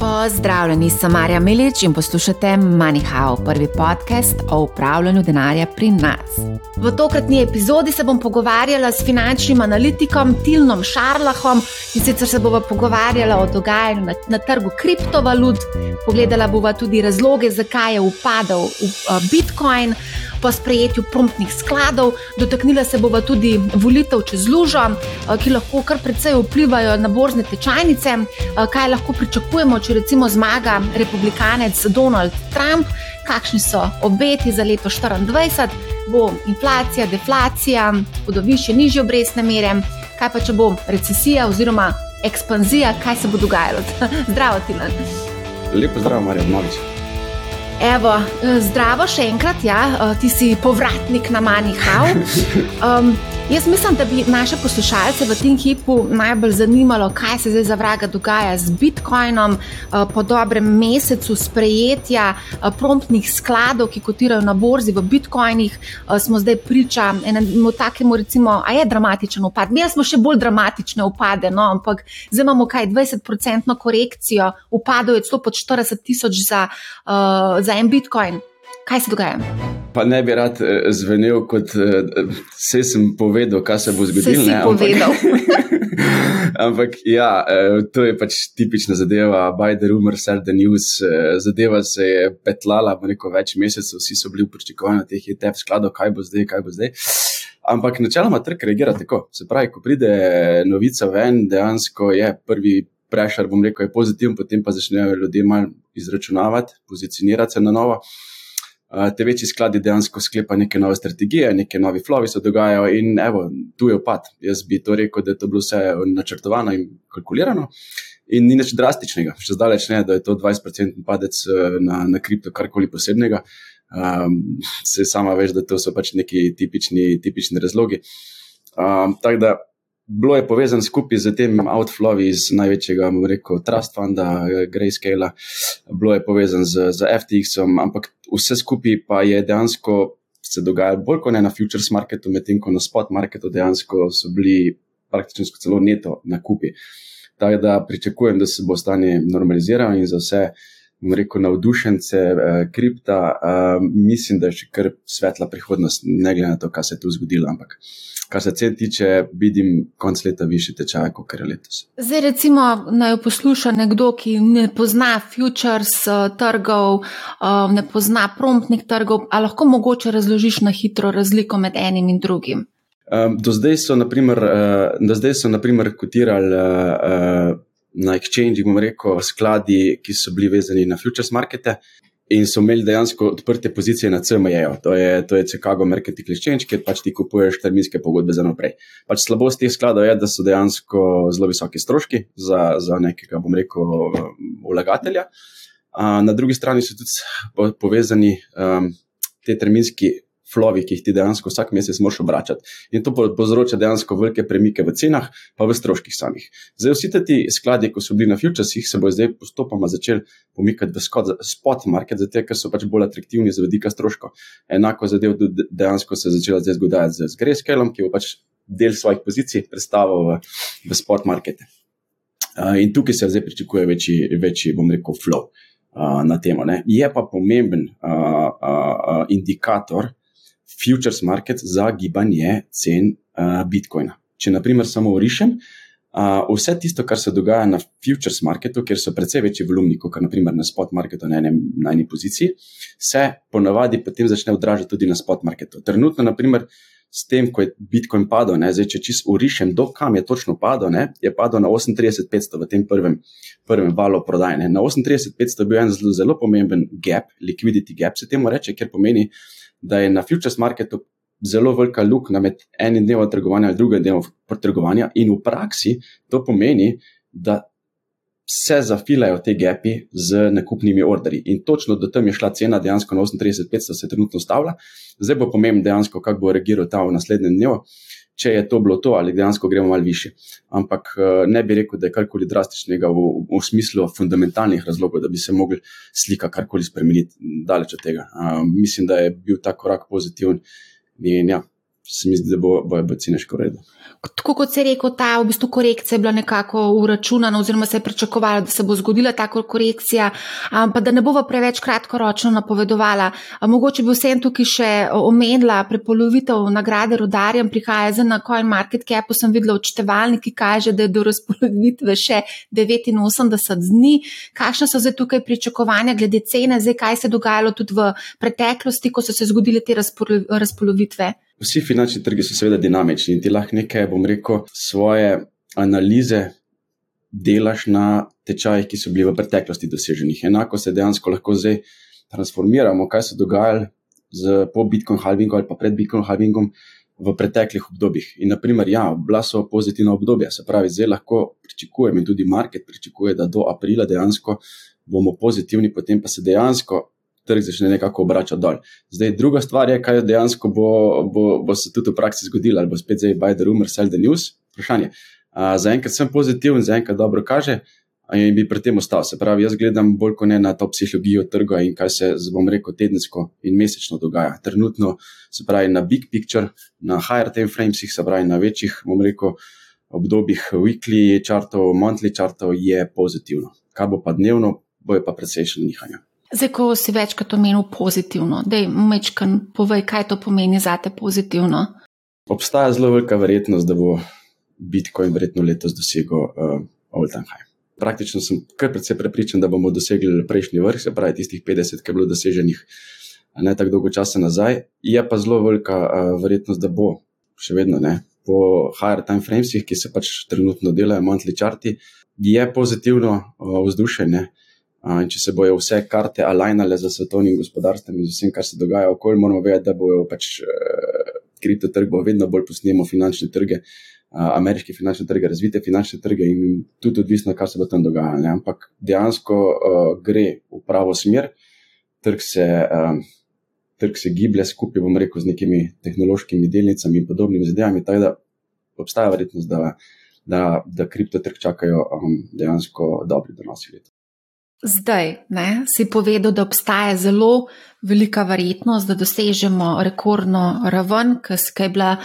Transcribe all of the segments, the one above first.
Pozdravljeni, sem Marja Milič in poslušate MoneyHow, prvi podcast o upravljanju denarja pri nas. V tokratni epizodi se bom pogovarjala s finančnim analitikom Tilnom Šarlahom in sicer se bova pogovarjala o dogajanju na, na trgu kriptovalut, pogledala bova tudi razloge, zakaj je upadal v, uh, Bitcoin po sprejetju promptnih skladov, dotaknila se bova tudi volitev čez lužo, ki lahko kar precej vplivajo na borzne tečajnice, kaj lahko pričakujemo, če recimo zmaga republikanec Donald Trump, kakšni so obeti za leto 2024, bo inflacija, deflacija, bodo više, nižje obrestne mere, kaj pa če bo recesija oziroma ekspanzija, kaj se bo dogajalo. Zdravo, Tilan. Lepo zdrav, Marja Novič. Evo, zdravo še enkrat, ja, ti si povratnik na Manihau. Um, Jaz mislim, da bi naše poslušalce v tem hipu najbolj zanimalo, kaj se zdaj za vraga dogaja z Bitcoinom eh, po dobrem mesecu sprejetja eh, promptnih skladov, ki kotirajo na borzi v Bitcoinih. Eh, smo zdaj priča enemu takemu, recimo, a je dramatičen upad. Mi smo še bolj dramatične upade, no, ampak zdaj imamo kaj 20-odstotno korekcijo, upadov je celo pod 40 tisoč za, uh, za en Bitcoin. Kaj se dogaja? Pa ne bi rad eh, zvenel, kot vse eh, sem povedal, kaj se bo zgodilo. Ne, ampak, ampak ja, eh, to je pač tipična zadeva. By the rumor, sell the news. Zadeva se je petlala neko več mesecev, vsi so bili v pričakovanju teh ETF skladov, kaj bo zdaj, kaj bo zdaj. Ampak načeloma trg reagira tako. Se pravi, ko pride novica ven, dejansko je prvi. Prešar, bom rekel, je pozitiven, potem pa začnejo ljudje malo izračunavati, pozicionirati se na novo te večji skladi dejansko sklepa neke nove strategije, neke nove flovi se dogajajo in evo, tu je opad. Jaz bi to rekel, da je to bilo vse načrtovano in kalkulirano. In ni nič drastičnega, še zdaleč ne, da je to 20% padec na, na kripto, karkoli posebnega. Um, se sama veš, da to so pač neki tipični, tipični razlogi. Um, tako da bilo je povezano skupaj z tem outflow iz največjega, bomo rekel, Trust Funda, Grayscale, bilo je povezano z, z FTX-om, ampak vse skupaj pa je dejansko se dogajalo bolj kot ne na futures marketu, medtem ko na spot marketu dejansko so bili praktično celo neto nakupi. Tako da pričakujem, da se bo stanje normaliziralo in za vse. Rekel, navdušence eh, kripta, eh, mislim, da je še kar svetla prihodnost, ne glede na to, kaj se je tu zgodilo. Ampak kar se cen tiče, vidim konc leta više tečaje, kot je letos. Zdaj, recimo, naj posluša nekdo, ki ne pozna futures uh, trgov, uh, ne pozna promptnih trgov, ali lahko mogoče razložiš na hitro razliko med enim in drugim? Um, do zdaj so, naprimer, uh, do zdaj so naprimer kotirali uh, na exchange, bomo rekel, skladi, ki so bili vezani na futures markete in so imeli dejansko odprte pozicije na CME-ju, to je, to je Chicago Marketing Exchange, kjer pač ti kupuješ terminske pogodbe za naprej. Pač slabost teh skladov je, da so dejansko zelo visoki stroški za, za nekega, bom rekel, vlagatelja. Na drugi strani so tudi povezani um, te terminski flovi, ki jih ti dejansko vsak mesec moraš obračati. In to povzroča dejansko velike premike v cenah, pa v stroških samih. Zdaj, vsi ti skladi, ko so bili na futuresih, se bo zdaj postopoma začeli pomikati v spot market, zato ker so pač bolj atraktivni za vedika stroškov. Enako zadev dejansko se je začela zdaj zgoditi z, z Grayscalom, ki bo pač del svojih pozicij predstavil v, v spot markete. Uh, in tukaj se zdaj pričakuje večji, večji, bom rekel, flow uh, na temo. Ne. Je pa pomemben uh, uh, uh, indikator, futures market za gibanje cen uh, Bitcoina. Če naprimer samo urišem, uh, vse tisto, kar se dogaja na futures marketu, kjer so precej večji volumni, kot naprimer na spot marketu na, enem, na eni poziciji, se ponavadi potem začne odražati tudi na spot marketu. Trenutno, naprimer, s tem, ko je Bitcoin padel, ne, zdaj, če čisto urišem, do kam je točno padel, ne, je padel na 38,500 v tem prvem, prvem valu prodaje. Na 38,500 je bil en zelo, zelo pomemben gap, liquidity gap se temu reče, ker pomeni, da je na futures marketu zelo velika luknja med enim dnevom trgovanja in drugim dnevom trgovanja, in v praksi to pomeni, da se zafilajo te gepi z nakupnimi orderi. In točno do tam je šla cena, dejansko na 38,500 se trenutno ustavlja. Zdaj bo pomembno dejansko, kako bo reagiral ta v naslednjem dnevu. Če je to bilo to, ali dejansko gremo malo više. Ampak eh, ne bi rekel, da je karkoli drastičnega v, v smislu fundamentalnih razlogov, da bi se mogli slika karkoli spremeniti, daleč od tega. Uh, mislim, da je bil ta korak pozitiven in ja, se mi zdi, da bo, bojo bo cene še v redu. Tako kot se je rekel, ta v bistvu korekcija je bila nekako uračunana, oziroma se je pričakovalo, da se bo zgodila ta korekcija, pa da ne bova preveč kratkoročno napovedovala. Mogoče bi vsem tukaj še omenila prepolovitev nagrade rodarjem, prihaja zdaj na Coin Market Capu, sem videla odštevalnik, ki kaže, da je do razpolovitve še 89 dni. Kakšne so zdaj tukaj pričakovanja glede cene, zdaj kaj se je dogajalo tudi v preteklosti, ko so se zgodile te razpolovitve? Vsi finančni trgi so seveda dinamični in ti lahko nekaj, bom rekel, svoje analize delaš na tečajih, ki so bili v preteklosti doseženih. Enako se dejansko lahko zdaj transformiramo, kaj se dogaja z po Bitcoin halvingu ali pa pred Bitcoin halvingom v preteklih obdobjih. In naprimer, ja, bila so pozitivna obdobja, se pravi, zdaj lahko pričakujem in tudi market pričakuje, da do aprila dejansko bomo pozitivni, potem pa se dejansko trg začne nekako obračati dol. Zdaj, druga stvar je, kaj dejansko bo, bo, bo se tudi v praksi zgodilo, ali bo spet zdaj buy the rumor, sell the news. Vprašanje. Zaenkrat sem pozitiven, zaenkrat dobro kaže in bi pri tem ostal. Se pravi, jaz gledam bolj kot ne na to psihologijo trga in kaj se, bom rekel, tedensko in mesečno dogaja. Trenutno se pravi na big picture, na higher time framesih, se pravi na večjih, bom rekel, obdobjih weekly chartov, monthly chartov je pozitivno. Kaj bo pa dnevno, bojo pa precejšnje nihanja. Zdaj, ko si večkrat omenil pozitivno, da je mečkan, povej, kaj to pomeni za te pozitivno. Obstaja zelo velika verjetnost, da bo Bitcoin verjetno letos dosegel uh, all-time high. Praktično sem kar precej prepričan, da bomo dosegli prejšnji vrh, se pravi tistih 50, ki je bilo doseženih ne tako dolgo časa nazaj. Je pa zelo velika uh, verjetnost, da bo še vedno ne. Po higher time framesih, ki se pač trenutno delajo, monthly charti, je pozitivno uh, vzdušje. In če se bojo vse karte alinale za svetovnim gospodarstvom in z vsem, kar se dogaja okoli, moramo vedeti, da bojo pač uh, kriptotrg bo vedno bolj posnemo finančne trge, uh, ameriške finančne trge, razvite finančne trge in tudi odvisno, kaj se bo tam dogajalo. Ampak dejansko uh, gre v pravo smer, trg se, uh, trg se giblje skupaj, bom rekel, z nekimi tehnološkimi delnicami in podobnimi zadevami, tako da obstaja verjetnost, da, da, da kriptotrg čakajo um, dejansko dobri donosi leta. Zdaj ne, si povedal, da obstaja zelo velika verjetnost, da dosežemo rekordno raven, ki je bila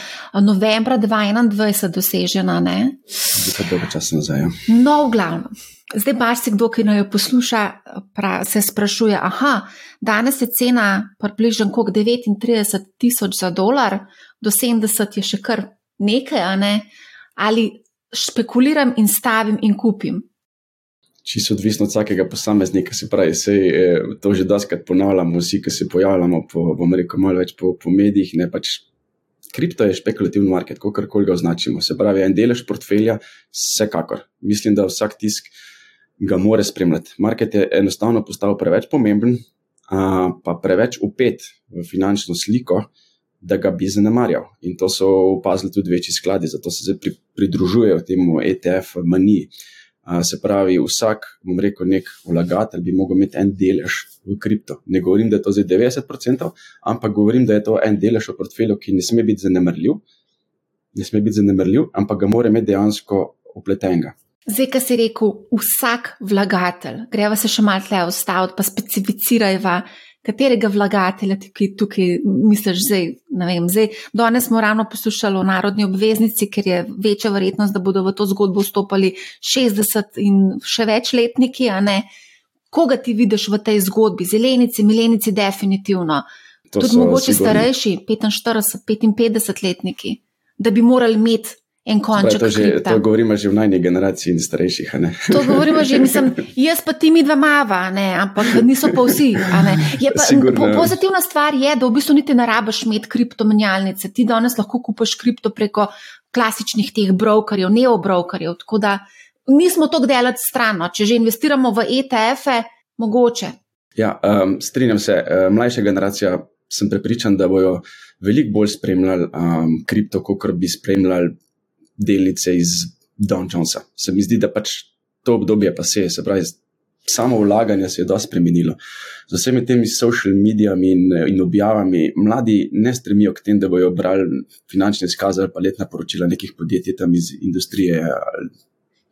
novembra 2021 dosežena. Zelo dolgo časa nazaj. Ja. No, v glavnem. Zdaj pa si kdo, ki jo posluša, pra, se sprašuje, aha, danes je cena približno 39 tisoč za dolar, do 70 je še kar nekaj, ne? ali špekuliram in stavim in kupim čisto odvisno od vsakega posameznika. Se pravi, se je to že daskrat ponavljamo, vsi, ki se pojavljamo, po, bom rekel, malo več po, po medijih. Ne, pač kripto je špekulativni market, kako koli ga označimo. Se pravi, en delež portfelja, vsekakor. Mislim, da vsak tisk ga more spremljati. Market je enostavno postal preveč pomemben, a, pa preveč upet v finančno sliko. Da ga bi zanemarjal. In to so opazili tudi večji skladi, zato se zdaj pri, pridružujejo temu ETF, maniji. Se pravi, vsak, bom rekel, nek vlagatelj bi lahko imel en delež v kripto. Ne govorim, da je to zdaj 90%, ampak govorim, da je to en delež v portfelju, ki ne sme biti zanemrljiv, ne sme biti zanemrljiv, ampak ga mora imeti dejansko upletenega. Zdaj, kar si rekel, vsak vlagatelj, greva se še malo tle ustaviti, pa specificirajva, katerega vlagatelja tukaj, tukaj misliš zdaj? Vem, zdaj danes smo ravno poslušali o narodni obveznici, ker je večja verjetnost, da bodo v to zgodbo vstopali 60 in še več letniki. Koga ti vidiš v tej zgodbi? Zelenici, milenici, definitivno. To Tudi mogoče sigurni. starejši, 45, 55 letniki, da bi morali imeti en konček. To, že, to govorimo že v najni generaciji in starejših. To govorimo že, mislim, jaz pa ti mi dva mava, ne, ampak niso pa vsi. Pa, po, pozitivna stvar je, da v bistvu niti ne rabiš imeti kriptomenjalnice. Ti danes lahko kupiš kripto preko klasičnih teh brokerjev, neobrokerjev. Tako da nismo to delati strano. Če že investiramo v ETF-e, mogoče. Ja, um, strinjam se. Uh, mlajša generacija, sem prepričan, da bojo veliko bolj spremljali um, kripto, kot bi spremljali delnice iz Don Jonesa. Se mi zdi, da pač to obdobje pa se je, se pravi, samo vlaganje se je dosti spremenilo. Z vsemi temi social medijami in, in objavami, mladi ne stremijo k temu, da bojo brali finančne izkaze ali pa letna poročila nekih podjetij tam iz industrije.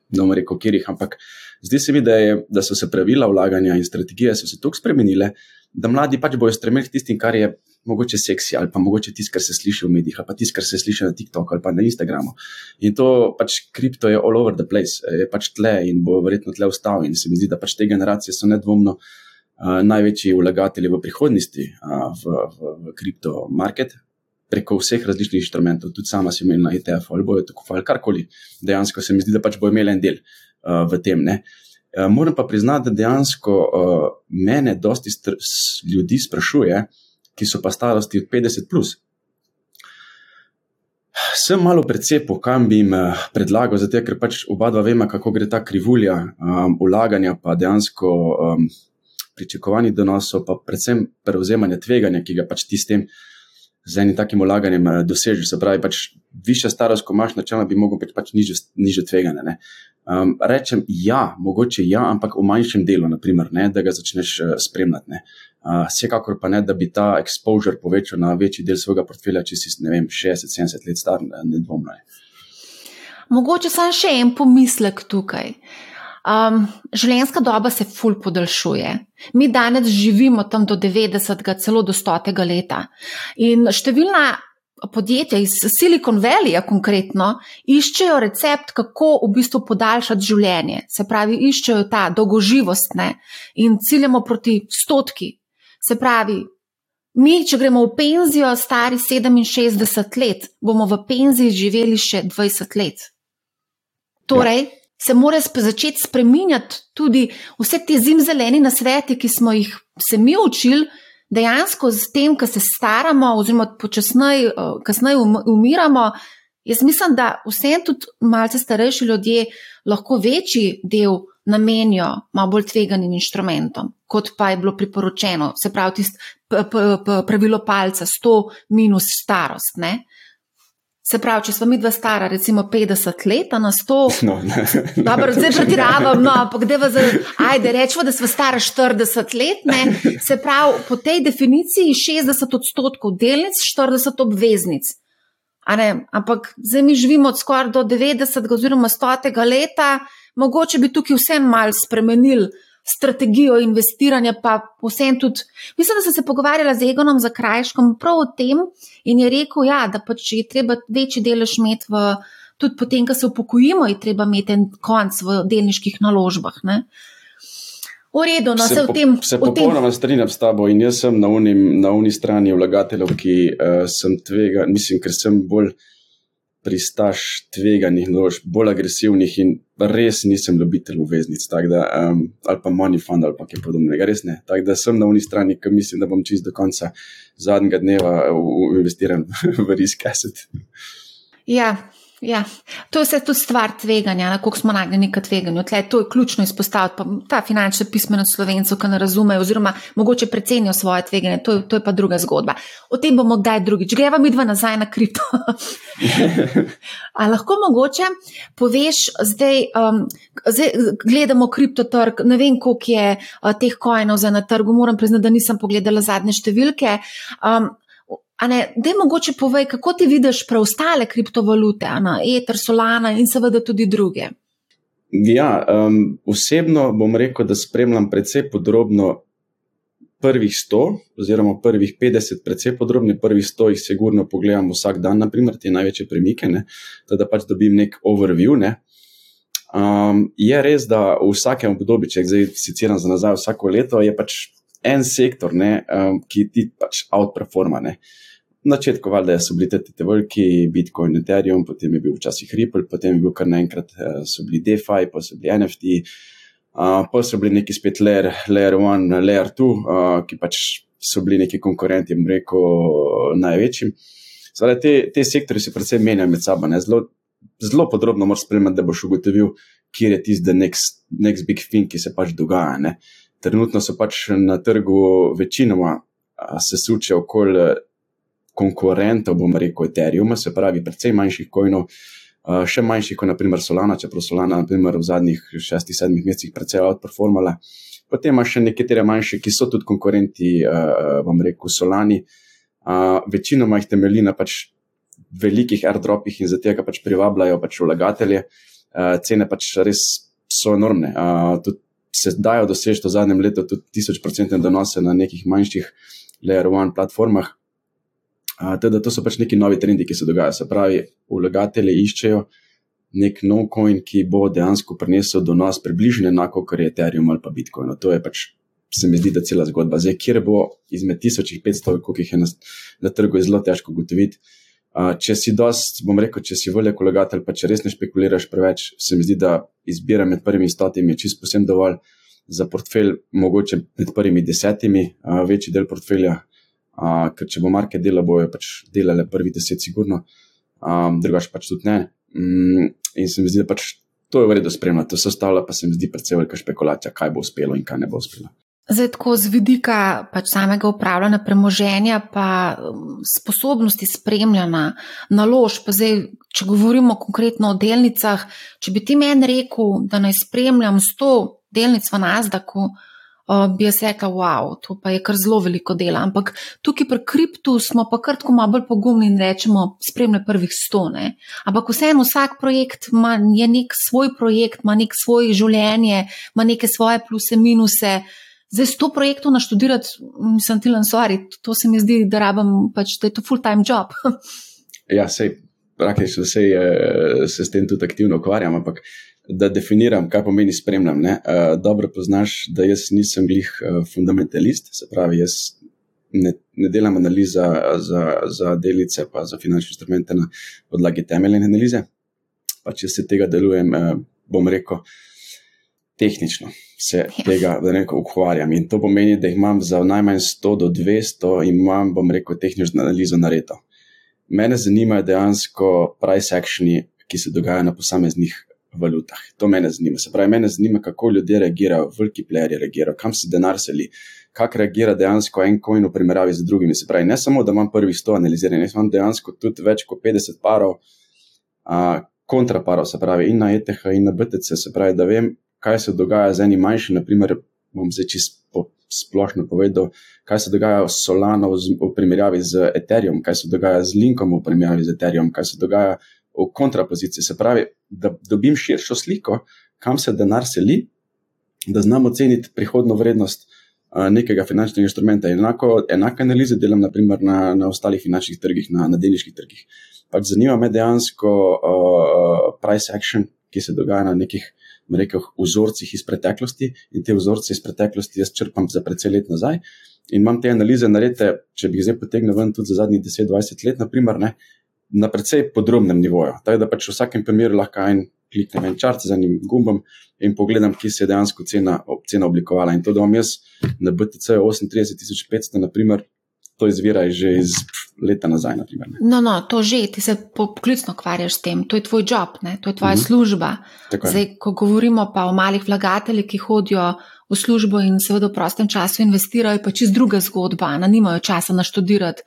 ne bom rekel, kjerih, ampak zdi se mi, da, je, da so se pravila vlaganja in strategije tako spremenile, da mladi pač bojo stremeli tistim, kar je mogoče seksi ali pa mogoče tisto, kar se sliši v medijih ali pa tisto, kar se sliši na TikToku ali pa na Instagramu. In to pač kripto je all over the place, je pač tle in bo verjetno tle ustavil. In se mi zdi, da pač te generacije so nedvomno. Uh, največji vlagatelji v prihodnosti uh, v, v, v kriptomarket, preko vseh različnih inštrumentov, tudi sama si imela na ETF ali bojo tako ali karkoli. Dejansko se mi zdi, da pač bo imela en del uh, v tem. Ne. Uh, moram pa priznati, da dejansko uh, mene dosti ljudi sprašuje, ki so pa starosti od 50. Plus. Sem malo predcepil, kam bi jim predlagal, zato ker pač oba dva vemo, kako gre ta krivulja um, ulaganja, pa dejansko um, pričakovanih donosov, pa predvsem prevzemanja tveganja, ki ga pač ti s tem z enim takim ulaganjem eh, dosežeš. Se pravi, pač višja starost, ko imaš načela, bi lahko pač niže, niže tvegane. Um, rečem, ja, mogoče ja, ampak v manjšem delu, naprimer, ne, da ga začneš uh, spremljati. Uh, vsekakor pa ne, da bi ta exposure povečal na večji del svojega portfelja, če si, ne vem, 60-70 let star, ne dvomno. Mogoče samo še en pomislek tukaj. Um, življenjska doba se ful podaljšuje. Mi danes živimo tam do 90, celo do 100 leta. In številna podjetja iz Silicon Valleyja konkretno iščejo recept, kako v bistvu podaljšati življenje. Se pravi, iščejo ta dolgoživostne in ciljamo proti stotki. Se pravi, mi, če gremo v penzijo, stari 67 let, bomo v penziji živeli še 20 let. Torej, ja se mora začeti spreminjati tudi vse te zimzeleni nasveti, ki smo jih se mi učili, dejansko z tem, ko se staramo, oziroma počasneje, eh, kasneje um, umiramo. Jaz mislim, da vsem tudi malce starejši ljudje lahko večji del namenijo malo bolj tveganim inštrumentom, kot pa je bilo priporočeno. Se pravi, tisto pravilo palca, 100 minus starost. Ne? Se pravi, če smo mi dva stara, recimo 50 let, na 100, no, dobro, zdaj pretiravam, no, pa kde vas, ajde, rečemo, da smo stara 40 let, ne? se pravi, po tej definiciji 60 odstotkov delnic, 40 obveznic. Ampak zdaj mi živimo od skoraj do 90 oziroma 100 leta, mogoče bi tukaj vse mal spremenili strategijo investiranja, pa vsem tudi. Mislim, da sem se pogovarjala z Egonom za krajškom prav o tem in je rekel, ja, da pač je treba večji delež imeti v, tudi potem, ko se upokojimo, je treba imeti en konc v delniških naložbah. Ne? V redu, no, se, se v tem. Se popolnoma strinjam s tabo in jaz sem na uni strani vlagateljev, ki uh, sem tvega, mislim, ker sem bolj pristaš tveganih naložb, bolj agresivnih in res nisem ljubitelj obveznic, um, ali pa money fund ali kaj podobnega, res ne. Tako da sem na unji strani, ki mislim, da bom čist do konca zadnjega dneva investiran v risk asset. Ja, Ja, to je vse tudi stvar tveganja, na koliko smo nagnjeni k tveganju. Tle, to je ključno izpostaviti. Pa ta finančna pismenost slovencev, ki ne razumejo, oziroma mogoče precenijo svoje tveganje, to, to je pa druga zgodba. O tem bomo kdaj drugič. Greva mi dva nazaj na kripto. A lahko mogoče poveš, zdaj, um, zdaj gledamo kriptotrg, ne vem, koliko je uh, teh kojnov za na trgu, moram priznati, da nisem pogledala zadnje številke. Um, Da je mogoče povej, kako ti vidiš preostale kriptovalute, na Ether, Solana in seveda tudi druge. Ja, um, osebno bom rekel, da spremljam precej podrobno prvih 100, oziroma prvih 50, precej podrobno, prvih 100 jih sigurno pogledam vsak dan, naprimer te največje premike, da pač dobim nek overview. Ne. Um, je res, da v vsakem obdobju, če zdaj citiram za nazaj, vsako leto je pač en sektor, ne, um, ki ti pač outperforma. Ne. Na začetku, valjda, so bili ti veliki, Bitcoin, Ethereum, potem je bil včasih Ripple, potem je bil kar naenkrat, uh, so bili DeFi, pa so bili NFT, uh, pa so bili neki spet Layer, layer 1, Layer 2, uh, ki pač so bili neki konkurenti, reko, največjim. Zdaj, te, te sektori se predvsem menjajo med sabo. Zelo, zelo podrobno moraš spremljati, da boš ugotovil, kje je tisti next, next big thing, ki se pač dogaja. Ne trenutno so pač na trgu večinoma se suče okoli konkurentov, bomo rekel, Ethereum, se pravi, precej manjših kojnov, še manjših kot naprimer Solana, čeprav Solana naprimer, v zadnjih šestih, sedmih mesecih precej outperformala. Potem imaš še nekatere manjše, ki so tudi konkurenti, bom rekel, Solani. Večinoma jih temelji na pač velikih airdropih in zato pač privabljajo pač vlagatelje. uh, cene pač res so enormne. Uh, tudi se dajo doseči v zadnjem letu tudi tisoč procentne donose na nekih manjših layer one platformah. Teda to so pač neki novi trendi, ki se dogajajo. Se pravi, vlagatelji iščejo nek nov coin, ki bo dejansko prinesel donos približno enako, kot je Ethereum ali pa Bitcoin. No, to je pač, se mi zdi, da cela zgodba. Zdaj, kjer bo izmed 1500, koliko jih je na, na trgu, je zelo težko ugotoviti. Uh, če si dost, bom rekel, če si velik vlagatelj, pa če res ne špekuliraš preveč, se mi zdi, da izbira med prvimi stotimi je čisto posebno dovolj za portfelj, mogoče med prvimi desetimi, uh, večji del portfelja, uh, ker če bo marke dela, bojo pač delale prvi deset, sigurno, um, drugač pač tudi ne. Um, in se mi zdi, da pač to je v redu spremljati, to se ostalo pa se mi zdi predvsej velika špekulacija, kaj bo uspelo in kaj ne bo uspelo. Zdaj, tako z vidika pač samega upravljanja premoženja, pa um, sposobnosti spremljanja naložb. Zdaj, če govorimo konkretno o delnicah, če bi ti meni rekel, da naj spremljam 100 delnic v Nazdaku, bi jaz rekel, wow, to pa je kar zelo veliko dela. Ampak tukaj pri kriptu smo pa kar tako malo bolj pogumni in rečemo, spremlja prvih 100. Ne? Ampak vseeno vsak projekt ima nek svoj projekt, ima nek svoje življenje, ima neke svoje pluse, minuse. Zdaj, s to projektom naštudirati, sem ti len sorry, to se mi zdi, da rabim, pač, da je to full-time job. ja, sej, praktično se, se s tem tudi aktivno ukvarjam, ampak da definiram, kaj pomeni spremljam. Uh, dobro poznaš, da jaz nisem glih uh, fundamentalist, se pravi, jaz ne, ne delam analiza za, za delice, pa za finančne instrumente na podlagi temeljne analize. Pa če se tega delujem, uh, bom rekel, tehnično se ja. tega nekako ukvarjam. In to pomeni, da imam za najmanj 100 do 200 in imam, bom rekel, tehnično analizo na reto. Mene zanimajo dejansko price actioni, ki se dogajajo na posameznih valutah. To me zanima. Se pravi, mene zanima, kako ljudje reagirajo, veliki playerji reagirajo, kam se denar seli, kako reagira dejansko en coin v primerjavi z drugimi. Se pravi, ne samo, da imam prvih 100 analiziranih, jaz imam dejansko tudi več kot 50 parov. Uh, Kontraparov, se pravi, in na ETH, in na BTC, se pravi, da vem, kaj se dogaja z enim manjšim, naprimer, bom zdaj čisto splošno povedal, kaj se dogaja s Solano v, v primerjavi z Ethereum, kaj se dogaja z Linkom v primerjavi z Ethereum, kaj se dogaja v kontrapoziciji. Se pravi, da dobim širšo sliko, kam se denar seli, da znam oceniti prihodno vrednost. Nekega finančnega instrumenta. Enako, enake analize delam naprimer, na, na ostalih finančnih trgih, na, na delniških trgih. Pač zanima me dejansko uh, price action, ki se dogaja na nekih rekel, vzorcih iz preteklosti in te vzorce iz preteklosti jaz črpam za precej let nazaj. In imam te analize narete, če bi jih zdaj potegnil ven tudi za zadnjih 10-20 let, naprimer, ne, na precej podrobnem nivoju. Tako da pač v vsakem primeru lahko en kliknem en črt z enim gumbom in pogledam, kje se je dejansko cena, cena oblikovala. In to, da imam jaz na BTC 38500, naprimer, to izvira že iz leta nazaj. Naprimer, no, no, to že, ti se poklicno ukvarjaš s tem, to je tvoj job, ne? to je tvoja mm -hmm. služba. Zdaj, ko govorimo pa o malih vlagateljih, ki hodijo v službo in seveda v prostem času investirajo, pa čez druga zgodba, ne nimajo časa naštudirati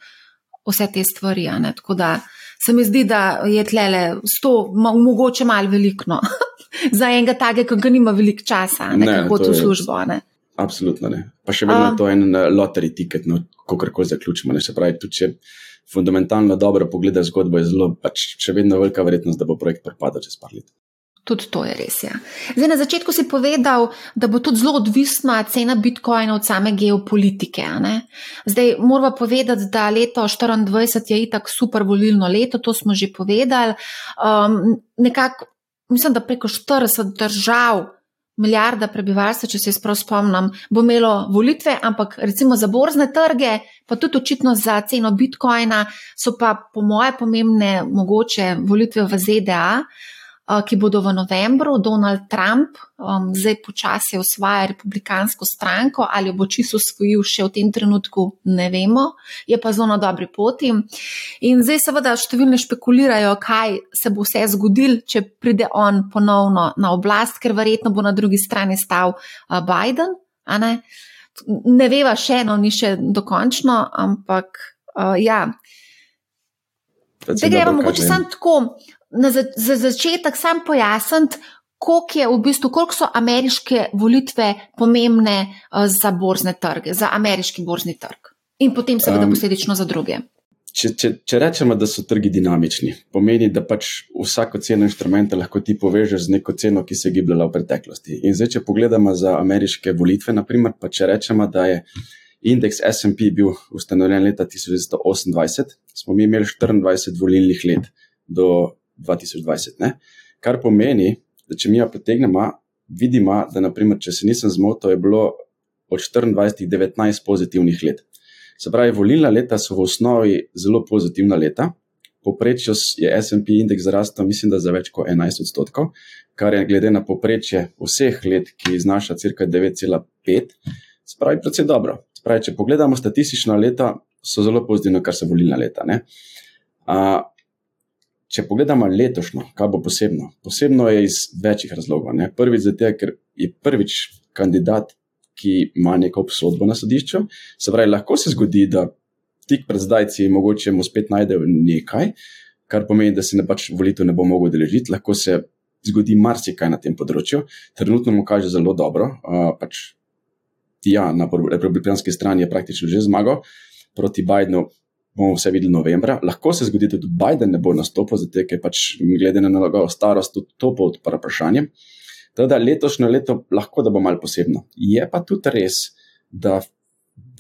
vse te stvari. Tako da se mi zdi, da je tlele sto, mogoče malo veliko. No. Za enega takega, ki nima veliko časa, ne, hodi v službo. Ne. Absolutno ne. Pa še vedno je to en uh, lottery ticket, no, kako koli zaključimo. Ne. Se pravi, tudi če fundamentalno dobro pogledaš zgodbo, je zelo, pač še vedno velika verjetnost, da bo projekt propadal čez par let. Tudi to je res. Ja. Zdaj, na začetku si povedal, da bo tudi zelo odvisna cena bitcoina od same geopolitike. Zdaj, moramo povedati, da leto 2024 je itak super volilno leto, to smo že povedali. Um, nekako, mislim, da preko 40 držav milijarda prebivalstva, če se jaz prav spomnim, bo imelo volitve, ampak recimo za borzne trge, pa tudi očitno za ceno bitcoina, so pa po moje pomembne mogoče volitve v ZDA. Ki bodo v novembru, Donald Trump um, zdaj počasi osvaja republikansko stranko, ali bo čisto osvojil še v tem trenutku, ne vemo, je pa zelo na dobri poti. In zdaj seveda številni špekulirajo, kaj se bo vse zgodil, če pride on ponovno na oblast, ker verjetno bo na drugi strani stal uh, Biden. Ne? ne veva še eno, ni še dokončno, ampak uh, ja. Zdaj gremo mogoče samo tako na za, za začetek sam pojasniti, koliko, v bistvu, koliko so ameriške volitve pomembne uh, za borzne trge, za ameriški borzni trg in potem seveda um, posledično za druge. če, če, če rečemo, da so trgi dinamični, pomeni, da pač vsako ceno inštrumenta lahko ti povežeš z neko ceno, ki se je gibljala v preteklosti. In zdaj, če pogledamo za ameriške volitve, naprimer, pa če rečemo, da je indeks SP bil ustanovljen leta 1928, smo mi imeli 24 volilnih let do 2020. Ne? Kar pomeni, da če mi jo potegnemo, vidimo, da naprimer, če se nisem zmotil, je bilo od 24 19 pozitivnih let. Se pravi, volilna leta so v osnovi zelo pozitivna leta. Poprečju je SP indeks zrastel, mislim, da za več kot 11 odstotkov, kar je glede na poprečje vseh let, ki znaša cirka 9,5, se pravi, predvsej dobro. Pravi, če pogledamo statistična leta, so zelo pozitivna, kar se volilna leta. A, če pogledamo letošnjo, kaj bo posebno? Posebno je iz večjih razlogov. Ne? Prvič, zato, ker je prvič kandidat ki ima neko obsodbo na sodišču. Se pravi, lahko se zgodi, da tik pred zdajci mogoče mu spet najdejo nekaj, kar pomeni, da se ne pač volitev ne bo mogel deležiti. Lahko se zgodi marsikaj na tem področju. Trenutno mu kaže zelo dobro. Uh, pač, ja, na republikanski strani je praktično že zmagal proti Bidenu. Bomo vse videli novembra. Lahko se zgodi, da tudi Biden ne bo nastopil, zato je pač, glede na njegovo starost, tudi to pod vprašanjem. Teda letošnje leto lahko da bo malo posebno. Je pa tudi res, da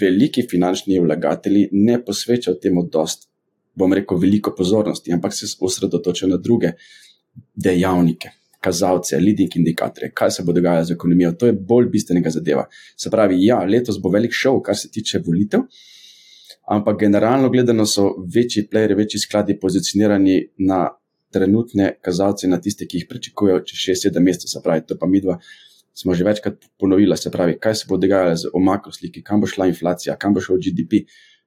veliki finančni vlagatelji ne posvečajo temu dost, bom rekel, veliko pozornosti, ampak se osredotočajo na druge dejavnike, kazalce, leading indikatorje, kaj se bo dogajalo z ekonomijo. To je bolj bistvenega zadeva. Se pravi, ja, letos bo velik šov, kar se tiče volitev. Ampak generalno gledano so večji playeri, večji skladi pozicionirani na trenutne kazalce na tiste, ki jih pričakujejo čez 6-7 mesecev. Se pravi, to pa mi dva smo že večkrat ponovili, se pravi, kaj se bo dogajalo z omako sliki, kam bo šla inflacija, kam bo šel GDP.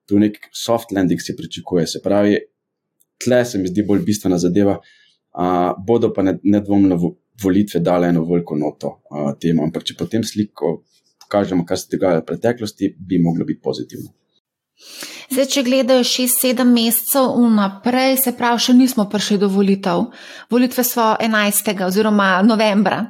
Tu nek soft landing se pričakuje. Se pravi, tle se mi zdi bolj bistvena zadeva. A, bodo pa nedvomno volitve dale eno veliko noto temu, ampak če potem sliko pokažemo, kar se dogaja v preteklosti, bi moglo biti pozitivno. Zdaj, če gledajo 6-7 mesecev vnaprej, se pravi, še nismo prišli do volitev. Volitve so 11. oziroma novembra.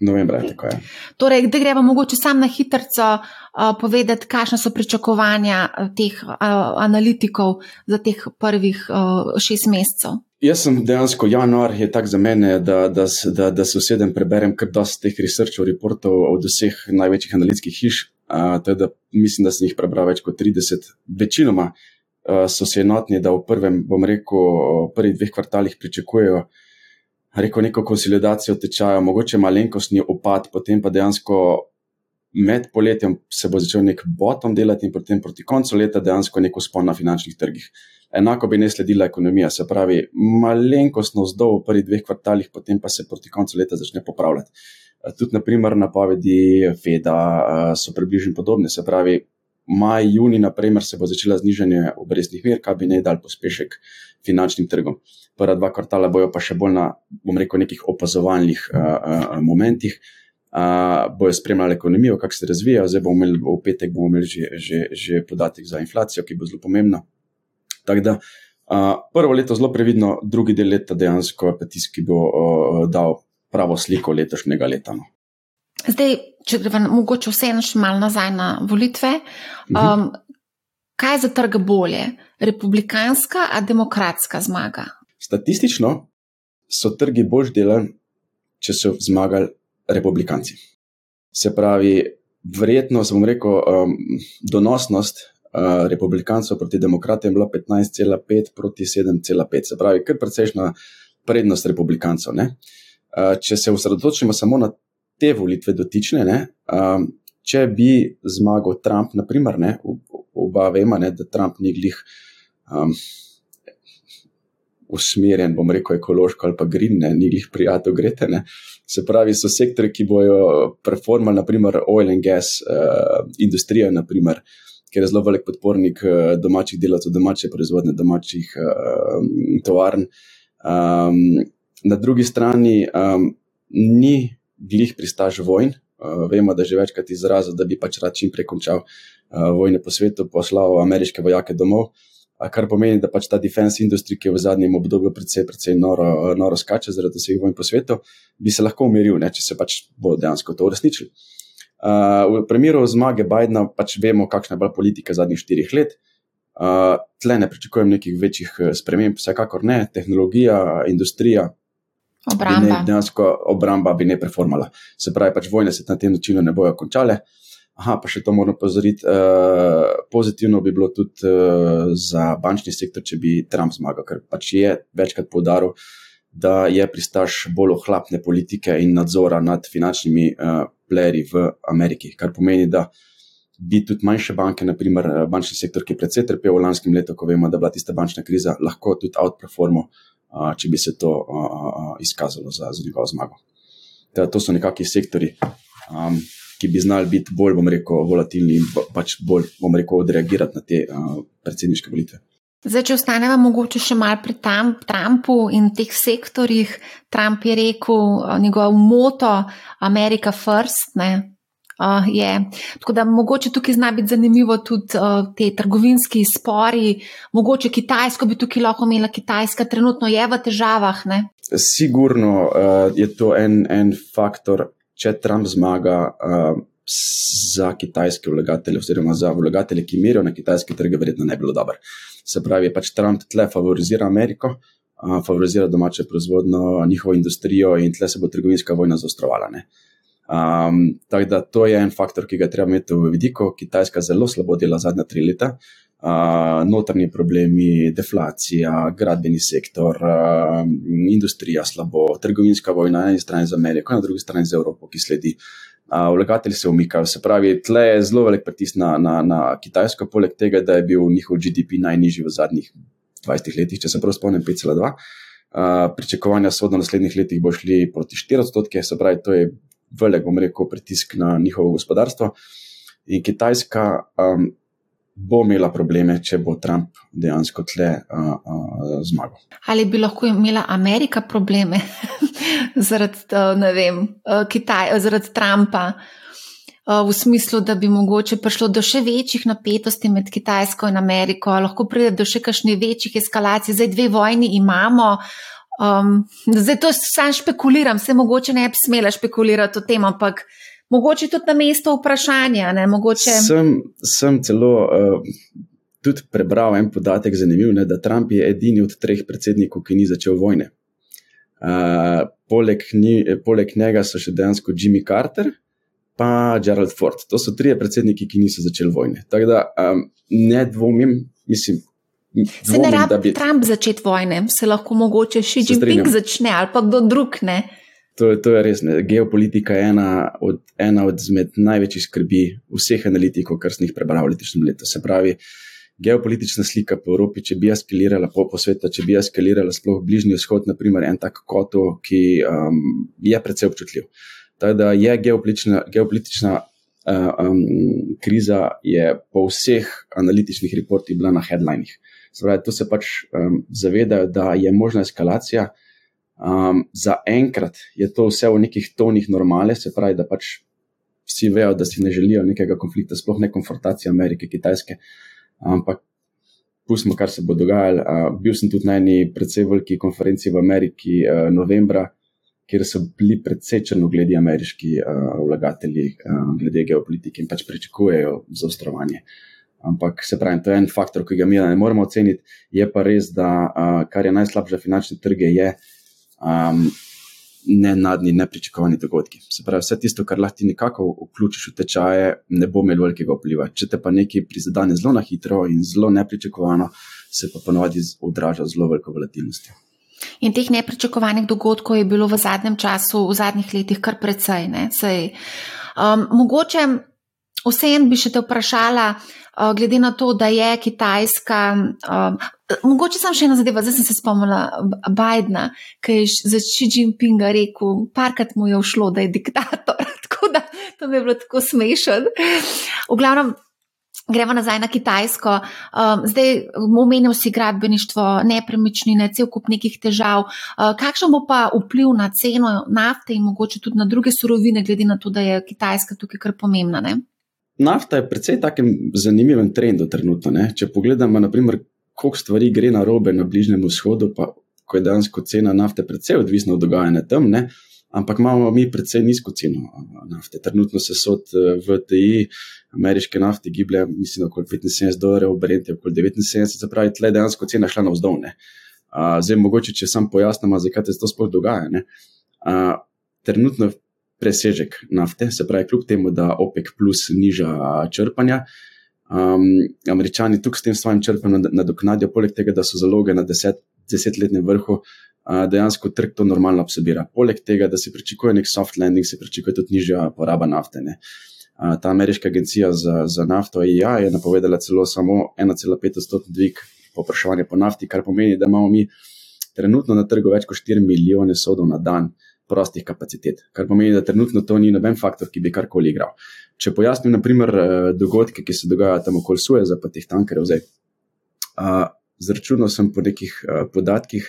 Novembra je tako. Je. Torej, da gremo mogoče sam na hitro uh, povedati, kakšne so pričakovanja teh uh, analitikov za teh prvih uh, šest mesecev. Jaz sem dejansko januar, je tak za mene, da, da, da, da se usedem, preberem kar dosti teh researchov, reportov od vseh največjih analitskih hiš. Teda, mislim, da sem jih prebral več kot 30. Večinoma uh, so se enotni, da v prvem, bom rekel, prvih dveh kvartalih pričakujejo rekel, neko konsolidacijo tečaja, mogoče malenkostni upad, potem pa dejansko med poletjem se bo začel nek bottom delati in potem proti koncu leta dejansko neko spon na finančnih trgih. Enako bi ne sledila ekonomija, se pravi, malenkostno vzdolj v prvih dveh kvartalih, potem pa se proti koncu leta začne popravljati. Tudi, naprimer, napovedi FEDA eh, so približno podobne, se pravi, maj, juni, naprimer, se bo začela znižanje obrestnih mer, kar bi ne dal pospešek finančnim trgom. Prva dva kvartala bojo pa še bolj na, bom rekel, nekih opazovalnih uh, uh, momentih, uh, bojo spremljali ekonomijo, kako se razvija, zdaj bomo imeli v petek bomo imeli že, že, že podatek za inflacijo, ki bo zelo pomembna. Tako da uh, prvo leto zelo previdno, drugi del leta dejansko je tisti, ki bo uh, dal pravo sliko letošnjega leta. No. Zdaj, če gremo mogoče vseeno še malo nazaj na volitve, um, kaj je za trg bolje, republikanska ali demokratska zmaga? Statistično so trgi bolj delali, če so zmagali republikanci. Se pravi, verjetno, sem rekel, um, donosnost uh, republikancev proti demokratom je bila 15,5 proti 7,5, se pravi, kar precejšna prednost republikancev. Uh, če se osredotočimo samo na te volitve dotične, ne, um, če bi zmagal Trump, naprimer, ne, oba vemo, ne, da Trump ni glih. Um, Usmerjen, bom rekel, ekološko ali pa green, ne, ni jih prijatelj grete. Ne. Se pravi, so sektori, ki bojo performali, naprimer, oil and gas, uh, industrija, naprimer, uh, ker je zelo velik podpornik eh, domačih delavcev, domače proizvodne, domačih uh, tovarn. Um, na drugi strani um, ni glih pristaž vojn. Uh, vemo, da je že večkrat izrazil, da bi pač rad čim prej končal uh, vojne po svetu, poslal ameriške vojake domov. Kar pomeni, da pač ta defense industrija, ki je v zadnjem obdobju precej, precej noro, noro skače zaradi vseh vojn po svetu, bi se lahko umiril, ne, če se pač bo dejansko to uresničilo. Uh, v primeru zmage Bidna pač vemo, kakšna je bila politika zadnjih štirih let. Uh, tle ne pričakujem nekih večjih sprememb, vsekakor ne, tehnologija, industrija. Obramba. Ne, dejansko obramba bi ne performala. Se pravi, pač vojne se na tem načinu ne bojo končale. Aha, pa še to moram pozoriti. Uh, pozitivno bi bilo tudi uh, za bančni sektor, če bi Trump zmagal, ker pač je večkrat poudaril, da je pristaš bolj ohlapne politike in nadzora nad finančnimi uh, playerji v Ameriki. Kar pomeni, da bi tudi manjše banke, naprimer bančni sektor, ki je predvsej trpel v lanskem letu, ko vemo, da je bila tista bančna kriza, lahko tudi outperformal, uh, če bi se to uh, izkazalo za, za njegovo zmago. Teda, to so nekakšni sektori. Um, ki bi znali biti bolj, bom rekel, volatilni in pač bolj, bom rekel, odreagirati na te uh, predsedniške volitve. Zdaj, če ostanemo mogoče še malo pri Trumpu in teh sektorjih, Trump je rekel njegov moto America First. Ne? Uh, je. Tako da mogoče tukaj zna biti zanimivo tudi uh, te trgovinski spori, mogoče Kitajsko bi tukaj lahko imela, Kitajska trenutno je v težavah. Ne? Sigurno uh, je to en, en faktor, če Trump zmaga uh, za kitajske vlagatelje, oziroma za vlagatelje, ki merijo na kitajske trge, verjetno ne bi bilo dobro. Se pravi, pač Trump tle favorizira Ameriko, uh, favorizira domače proizvodno, njihovo industrijo in tle se bo trgovinska vojna zaostrovala. Um, tako da to je en faktor, ki ga treba imeti v vidiku. Kitajska zelo slabo dela zadnja tri leta. Uh, notrni problemi, deflacija, gradbeni sektor, uh, industrija slabo, trgovinska vojna na eni strani z Ameriko, na drugi strani z Evropo, ki sledi. Uh, vlagatelji se umikajo, se pravi, tle je zelo velik pritisk na, na, na Kitajsko, poleg tega, da je bil njihov GDP najnižji v zadnjih 20 letih, če se prav spomnim, 5,2. Uh, pričakovanja so, da v naslednjih letih bo šli proti 4 odstotke, se pravi, to je velik, bom rekel, pritisk na njihovo gospodarstvo. In Kitajska um, bo imela probleme, če bo Trump dejansko tle uh, uh, zmagal. Ali bi lahko imela Amerika probleme zaradi, uh, vem, uh, Kitaj, uh, zaradi Trumpa? V smislu, da bi mogoče prišlo do še večjih napetosti med Kitajsko in Ameriko, lahko pride do še kakšnih večjih eskalacij. Zdaj, dve vojni imamo. Um, zdaj, to sam špekuliram, se mogoče ne bi smela špekulirati o tem, ampak mogoče tudi na mesto vprašanja. Mogoče... Sem, sem celo uh, tudi prebral en podatek, zanimiv, ne, da Trump je edini od treh predsednikov, ki ni začel vojne. Uh, poleg, ni, poleg njega so še dejansko Jimmy Carter in Gerald Ford. To so trije predsedniki, ki niso začeli vojne. Tako da um, ne dvomim, mislim. Se ne rabi bi... Trump začeti vojne, se lahko mogoče še Xi Jinping začne ali pa kdo drug ne. To, to je res. Ne. Geopolitika je ena od, ena od največjih skrbi vseh analitikov, kar sem jih prebral v letošnjem letu. Se pravi, geopolitična slika po Evropi, če bi eskalirala po, po svetu, če bi eskalirala sploh bližnji vzhod, naprimer en tak koto, ki um, je predvsej občutljiv. Tako da je geopolitična, geopolitična uh, um, kriza je po vseh analitičnih reportih bila na headlinih. Pravi, to se pač um, zavedajo, da je možna eskalacija. Um, za enkrat je to vse v nekih tonih normale, se pravi, da pač vsi vejo, da si ne želijo nekega konflikta, sploh ne konfrontacije Amerike, Kitajske. Ampak pustimo, kar se bo dogajalo. Uh, bil sem tudi na eni predvsej veliki konferenci v Ameriki uh, novembra, kjer so bili predvsej črnogledi ameriški uh, vlagatelji uh, glede geopolitike in pač pričakujejo zaostrovanje. Ampak se pravi, to je en faktor, ki ga mi ne moremo oceniti. Je pa res, da uh, kar je najslabše za finančne trge, je, um, nenadni, nepričakovani dogodki. Se pravi, vse tisto, kar lahko ti nekako vključiš v tečaje, ne bo imelo velikega vpliva. Če te pa nekaj prizadene zelo na hitro in zelo nepričakovano, se pa ponovadi odraža zelo veliko volatilnosti. In teh nepričakovanih dogodkov je bilo v zadnjem času, v zadnjih letih, kar precej. Um, mogoče vseeno bi še te vprašala, uh, glede na to, da je Kitajska. Um, Mogoče sem še ena zadeva, zdaj sem se spomnila Bidna, ki je za Xi Jinpinga rekel, parkrat mu je všlo, da je diktator. Tako da to mi je bilo tako smešen. V glavnem, gremo nazaj na Kitajsko. Um, zdaj omenil si gradbeništvo, nepremičnine, cel kup nekih težav. Uh, kakšen bo pa vpliv na ceno nafte in mogoče tudi na druge surovine, glede na to, da je Kitajska tukaj kar pomembna? Ne? Nafta je precej takem zanimivem trendu trenutno. Ne? Če pogledamo, naprimer, koliko stvari gre na robe na Bližnjem vzhodu, pa ko je dejansko cena nafte precej odvisna od dogajanja tam, ne, ampak imamo mi precej nizko ceno nafte. Trenutno se sod v TI, ameriške nafte, giblje, mislim, okoli 75 dolarjev, Brent je okoli 79, se pravi, tle dejansko cena šla na vzdolne. Zdaj, mogoče, če sam pojasnim, zakaj se to sploh dogaja. Ne? Trenutno presežek nafte, se pravi, kljub temu, da OPEC plus niža črpanja. Um, američani tukaj s tem svojim črpanjem nadoknadijo, poleg tega, da so zaloge na deset, desetletnem vrhu, uh, dejansko trg to normalno absorbira. Poleg tega, da se pričakuje nek soft landing, se pričakuje tudi nižja poraba nafte. Uh, ta ameriška agencija za, za nafto EIA je napovedala celo samo 1,5 odstotni dvig popraševanja po nafti, kar pomeni, da imamo mi trenutno na trgu več kot 4 milijone sodov na dan prostih kapacitet, kar pomeni, da trenutno to ni noben faktor, ki bi karkoli igral. Če pojasnim, naprimer, eh, dogodke, ki se dogajajo tam okoli Sueza, pa teh tankerjev zdaj. Zračunal sem po nekih a, podatkih,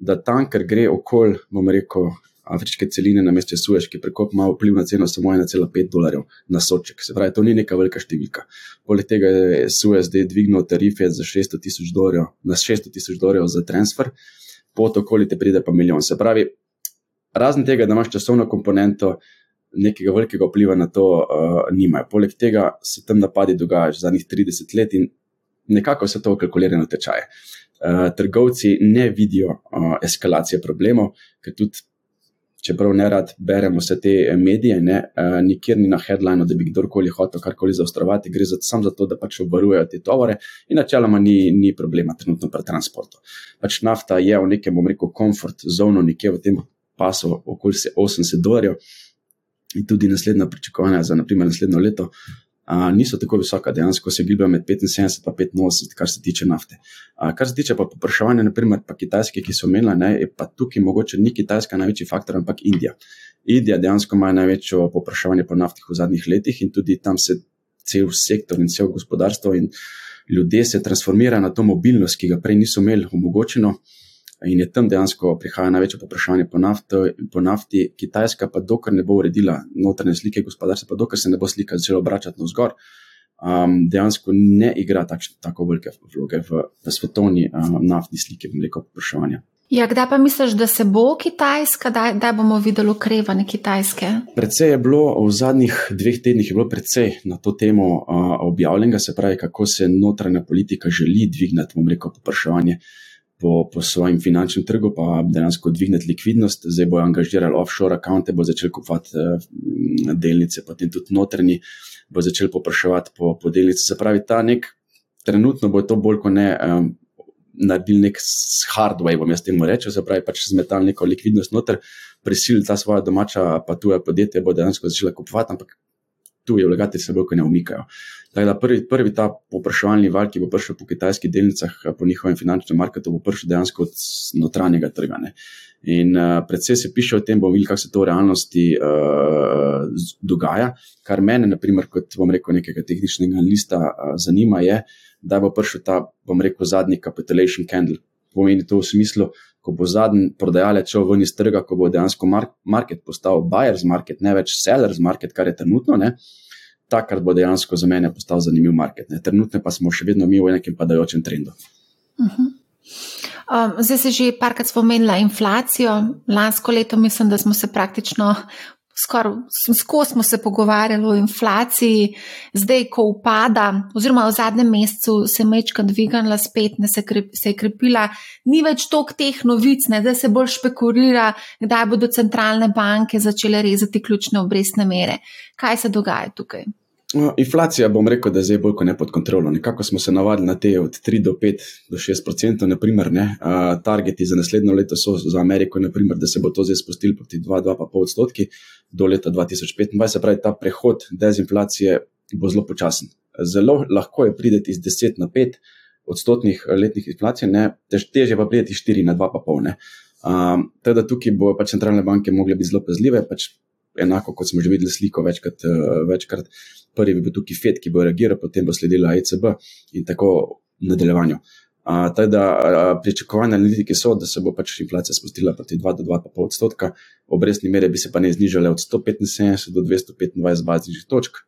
da tanker gre okoli, bomo rekel, afriške celine na mestu Suez, ki prekop ima vpliv na ceno samo 1,5 dolarjev na soček. Se pravi, to ni neka velika številka. Poleg tega je Suez zdaj dvignil tarife za 600 tisoč dolarjev, na 600 tisoč dolarjev za transfer, pot okoli te pride pa milijon. Se pravi, razen tega, da imaš časovno komponento, nekega velikega vpliva na to uh, nimajo. Poleg tega se tam napadi dogajajo že zadnjih 30 let in nekako se to kalkulira na tečaje. Uh, trgovci ne vidijo uh, eskalacije problemov, ker tudi, čeprav ne rad beremo vse te medije, ne, uh, nikjer ni na headlineu, da bi kdorkoli hotel karkoli zaostrovati, gre za, samo za to, da pač obvarujejo te tovore in načeloma ni, ni problema trenutno pri transportu. Pač nafta je v nekem, bom rekel, komfort zono, nekje v tem pasu okoli 80 dolarjev in tudi naslednja pričakovanja za naprimer, naslednjo leto a, niso tako visoka, dejansko se gibljajo med 75 in 85, kar se tiče nafte. A, kar se tiče pa popraševanja, naprimer pa Kitajske, ki so omenila, ne, je pa tukaj mogoče ni Kitajska največji faktor, ampak Indija. Indija dejansko ima največjo popraševanje po naftih v zadnjih letih in tudi tam se cel sektor in cel gospodarstvo in ljudje se transformirajo na to mobilnost, ki ga prej niso imeli omogočeno in je tam dejansko prihaja največje popraševanje po, po nafti, Kitajska pa dokler ne bo uredila notranje slike gospodarstva, pa dokler se ne bo slika začela obračati navzgor, um, dejansko ne igra takšne, tako velike vloge v, v svetovni um, naftni sliki, veliko popraševanja. Ja, kdaj pa misliš, da se bo Kitajska, da, da bomo videli ukrevanje Kitajske? Predvsej je bilo v zadnjih dveh tednih predvsej na to temo uh, objavljenega, se pravi, kako se notranja politika želi dvigniti, bom rekel, popraševanje po, po svojem finančnem trgu, pa dejansko dvigniti likvidnost. Zdaj bojo angažirali offshore račune, bo začel kupovati uh, delnice, potem tudi notrni, bo začel popraševati po, po delnice. Se pravi, ta nek trenutno bo to bolj kot ne. Um, Naredili nek hardware, bom jaz temu rekel, se pravi, pač zmetali neko likvidnost noter, prisilili ta svoja domača, pa tuja podjetja, bo dejansko začela kupovati, ampak tuji vlagatelji se bolj ne umikajo. Da prvi, prvi ta popraševalni val, ki bo prišel po kitajskih delnicah, po njihovem finančnem marketu, bo prišel dejansko od notranjega trga. Ne. In uh, predvsej se piše o tem, bomo videli, kako se to v realnosti uh, dogaja. Kar mene, naprimer, kot bom rekel, nekega tehničnega lista uh, zanima, je, da bo prišel ta, bom rekel, zadnji capitulation candle. Pomeni to v smislu, ko bo zadnji prodajalec šel ven iz trga, ko bo dejansko market postal buyer's market, ne več seller's market, kar je trenutno. Ne, takrat bo dejansko za mene postal zanimiv market. Ne. Trenutno pa smo še vedno mi v nekem padajočem trendu. Uh -huh. um, zdaj se že parkrat spomenila inflacijo. Lansko leto mislim, da smo se praktično skoraj skozi smo se pogovarjali o inflaciji, zdaj, ko upada, oziroma v zadnjem mesecu se je mečka dvignila, spet ne se, krep, se je krepila, ni več toliko teh novic, ne, da se bolj špekulira, kdaj bodo centralne banke začele rezati ključne obrestne mere. Kaj se dogaja tukaj? No, inflacija, bom rekel, da je zdaj bolj kot ne pod kontrolo. Nekako smo se navadili na te od 3 do 5 do 6 odstotkov, naprimer. Ne. Uh, targeti za naslednjo leto so za Ameriko, naprimer, da se bo to zdaj spustilo proti 2-2,5 odstotki do leta 2025. Se pravi, ta prehod dezinflacije bo zelo počasen. Zelo lahko je prideti iz 10 na 5 odstotnih letnih inflacij, tež, teže pa prideti iz 4 na 2,5. Um, teda tukaj bo pač centralne banke mogle biti zelo pazljive. Pač enako kot smo že videli sliko večkrat. Uh, večkrat prvi bi bil tukaj FED, ki bo reagiral, potem bo sledila ECB in tako v nadaljevanju. Teda pričakovanja analitiki so, da se bo pač inflacija spustila proti 2 do 2,5 odstotka, obrestni mere bi se pa ne znižale od 175 do 225 bazičnih točk,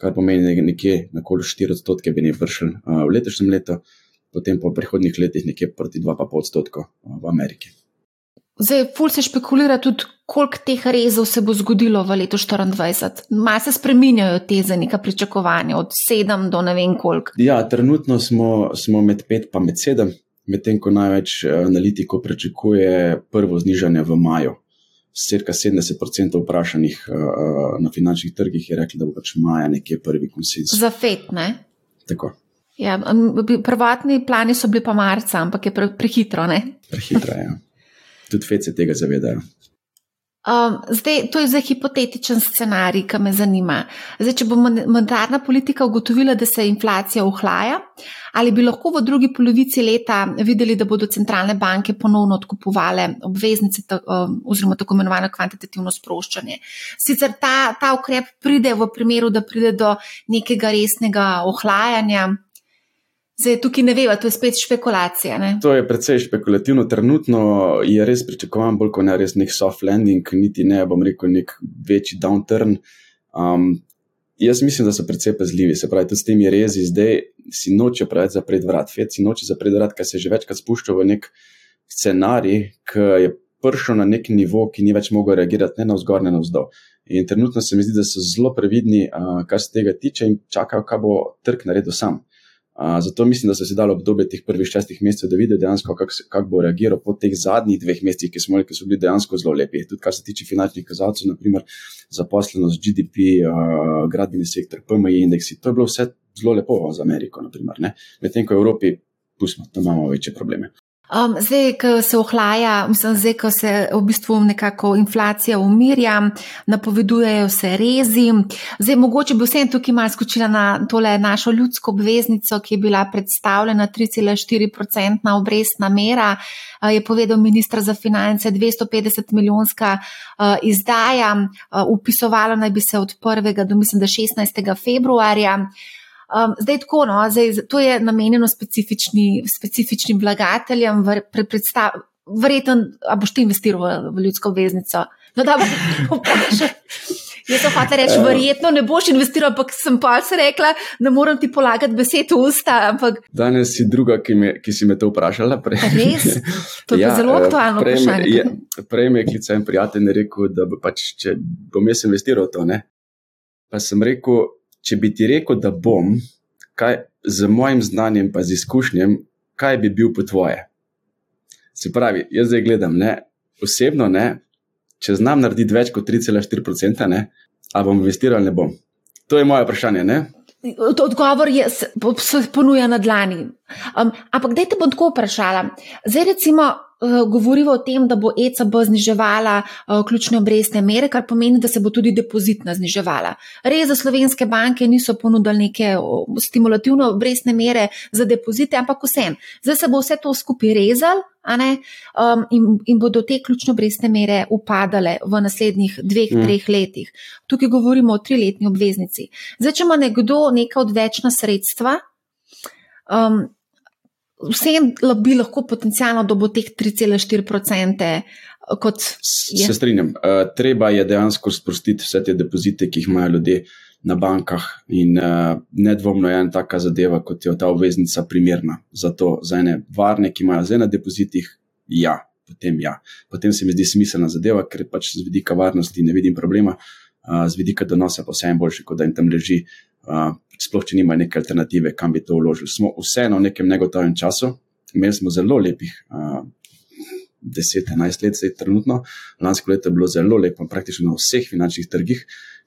kar pomeni nekje na koli 4 odstotke bi ne vršili v letošnjem letu, potem v prihodnih letih nekje proti 2,5 odstotka v Ameriki. Zdaj, ful se špekulira tudi, koliko teh rezov se bo zgodilo v letu 2024. Malo se spreminjajo te za neka pričakovanja, od sedem do ne vem koliko. Ja, trenutno smo, smo med pet in med sedem, medtem ko največ eh, analitikov pričakuje prvo znižanje v maju. Cirka 70% vprašanih uh, na finančnih trgih je reklo, da bo pač maja nekje prvi konsens. Za FED, ne? Tako. Ja, prvotni plani so bili pa marca, ampak je pre, prehitro, ne? Prehitro, ja. Tudi FED se tega zavedajo. Um, zdaj, to je zdaj hipotetičen scenarij, ki me zanima. Zdaj, če bo monetarna politika ugotovila, da se inflacija ohlaja, ali bi lahko v drugi polovici leta videli, da bodo centralne banke ponovno odkupovale obveznice um, oziroma tako imenovano kvantitativno sproščanje. Sicer ta, ta ukrep pride v primeru, da pride do nekega resnega ohlajanja, Zdaj, tukaj ne vemo, to je spet špekulacija. Ne? To je precej špekulativno. Trenutno je res pričakovan bolj kot ne res nek soft landing, niti ne, bom rekel, nek večji downturn. Um, jaz mislim, da so precej pazljivi, se pravi, tudi s temi rezi zdaj si noče preveč zapreti vrat. Fed si noče zapreti vrat, ker se je že večkrat spuščal v nek scenarij, ki je prišel na nek nivo, ki ni več mogel reagirati ne na vzgor, ne na vzdolj. In trenutno se mi zdi, da so zelo previdni, uh, kar se tega tiče, in čakajo, kaj bo trg naredil sam zato mislim, da so se dali obdobje teh prvih šestih mesecev, da vidijo dejansko, kako kak bo reagiral po teh zadnjih dveh mesecih, ki smo imeli, ki so bili dejansko zelo lepi. Tudi kar se tiče finančnih kazalcev, naprimer zaposlenost, GDP, uh, gradbeni sektor, PMI indeksi, to je bilo vse zelo lepo za Ameriko, medtem ko v Evropi, pustimo, tam imamo večje probleme. Um, zdaj, ko se ohlaja, mislim, zdaj, ko se v bistvu nekako inflacija umirja, napovedujejo se rezi. Zdaj, mogoče bi vsem tukaj malo skočila na tole našo ljudsko obveznico, ki je bila predstavljena 3,4% obrestna mera, uh, je povedal ministr za finance 250 milijonska uh, izdaja, upisovala naj bi se od 1. do mislim, 16. februarja. Um, zdaj, tako, no, zdaj, to je namenjeno specifični, specifičnim vlagateljem, verjetno, a boš ti investiral v, v ljudsko obveznico. No, da, vprašaj. Jaz sem hotel reči, verjetno ne boš investiral, ampak sem pa se rekla, da moram ti polagati besed v usta. Ampak... Danes si druga, ki, me, ki si me to vprašala. Prej. Res? To je ja, zelo eh, aktualno prej vprašanje. Je, prej me je klical en prijatelj in rekel, da bo pač, če bom jaz investiral to. Ne? Pa sem rekel, če bi ti rekel, da bom, kaj, z mojim znanjem, z izkušnjem, kaj bi bil po tvoje. Se pravi, jaz zdaj gledam, ne, osebno, ne, če znam narediti več kot 3,4%, ali bom investiral ali ne bom. To je moje vprašanje. Ne? Odgovor je, se ponuja na dlani. Um, ampak, da te bom tako vprašala. Zdaj, recimo, uh, govorimo o tem, da bo ECB zniževala uh, ključne obrestne mere, kar pomeni, da se bo tudi depozitna zniževala. Res za slovenske banke niso ponudili neke stimulativne obrestne mere za depozite, ampak vsem. Zdaj se bo vse to skupaj rezal. Um, in, in bodo te ključne obrestne mere upadale v naslednjih dveh, mm. treh letih. Tukaj govorimo o triletni obveznici. Zdaj, če ima nekdo neka odvečna sredstva, um, vsem bi lahko potencialno dobo teh 3,4%. Se strinjam. Uh, treba je dejansko sprostiti vse te depozite, ki jih imajo ljudje na bankah, in uh, nedvomno je ena taka zadeva, kot je ta obveznica, primerna za to, za ene varne, ki imajo zdaj na depozitih. Ja, potem ja. Potem se mi zdi smiselna zadeva, ker pač z vidika varnosti ne vidim problema, uh, z vidika donosa pa vse en boljši, kot da jim tam leži. Uh, sploh če nimajo neke alternative, kam bi to vložili. Smo vseeno v nekem negotovem času, imeli smo zelo lepih. Uh, 10-11 let, zdaj trenutno, lansko leto je bilo zelo lepo, praktično na vseh finančnih trgih.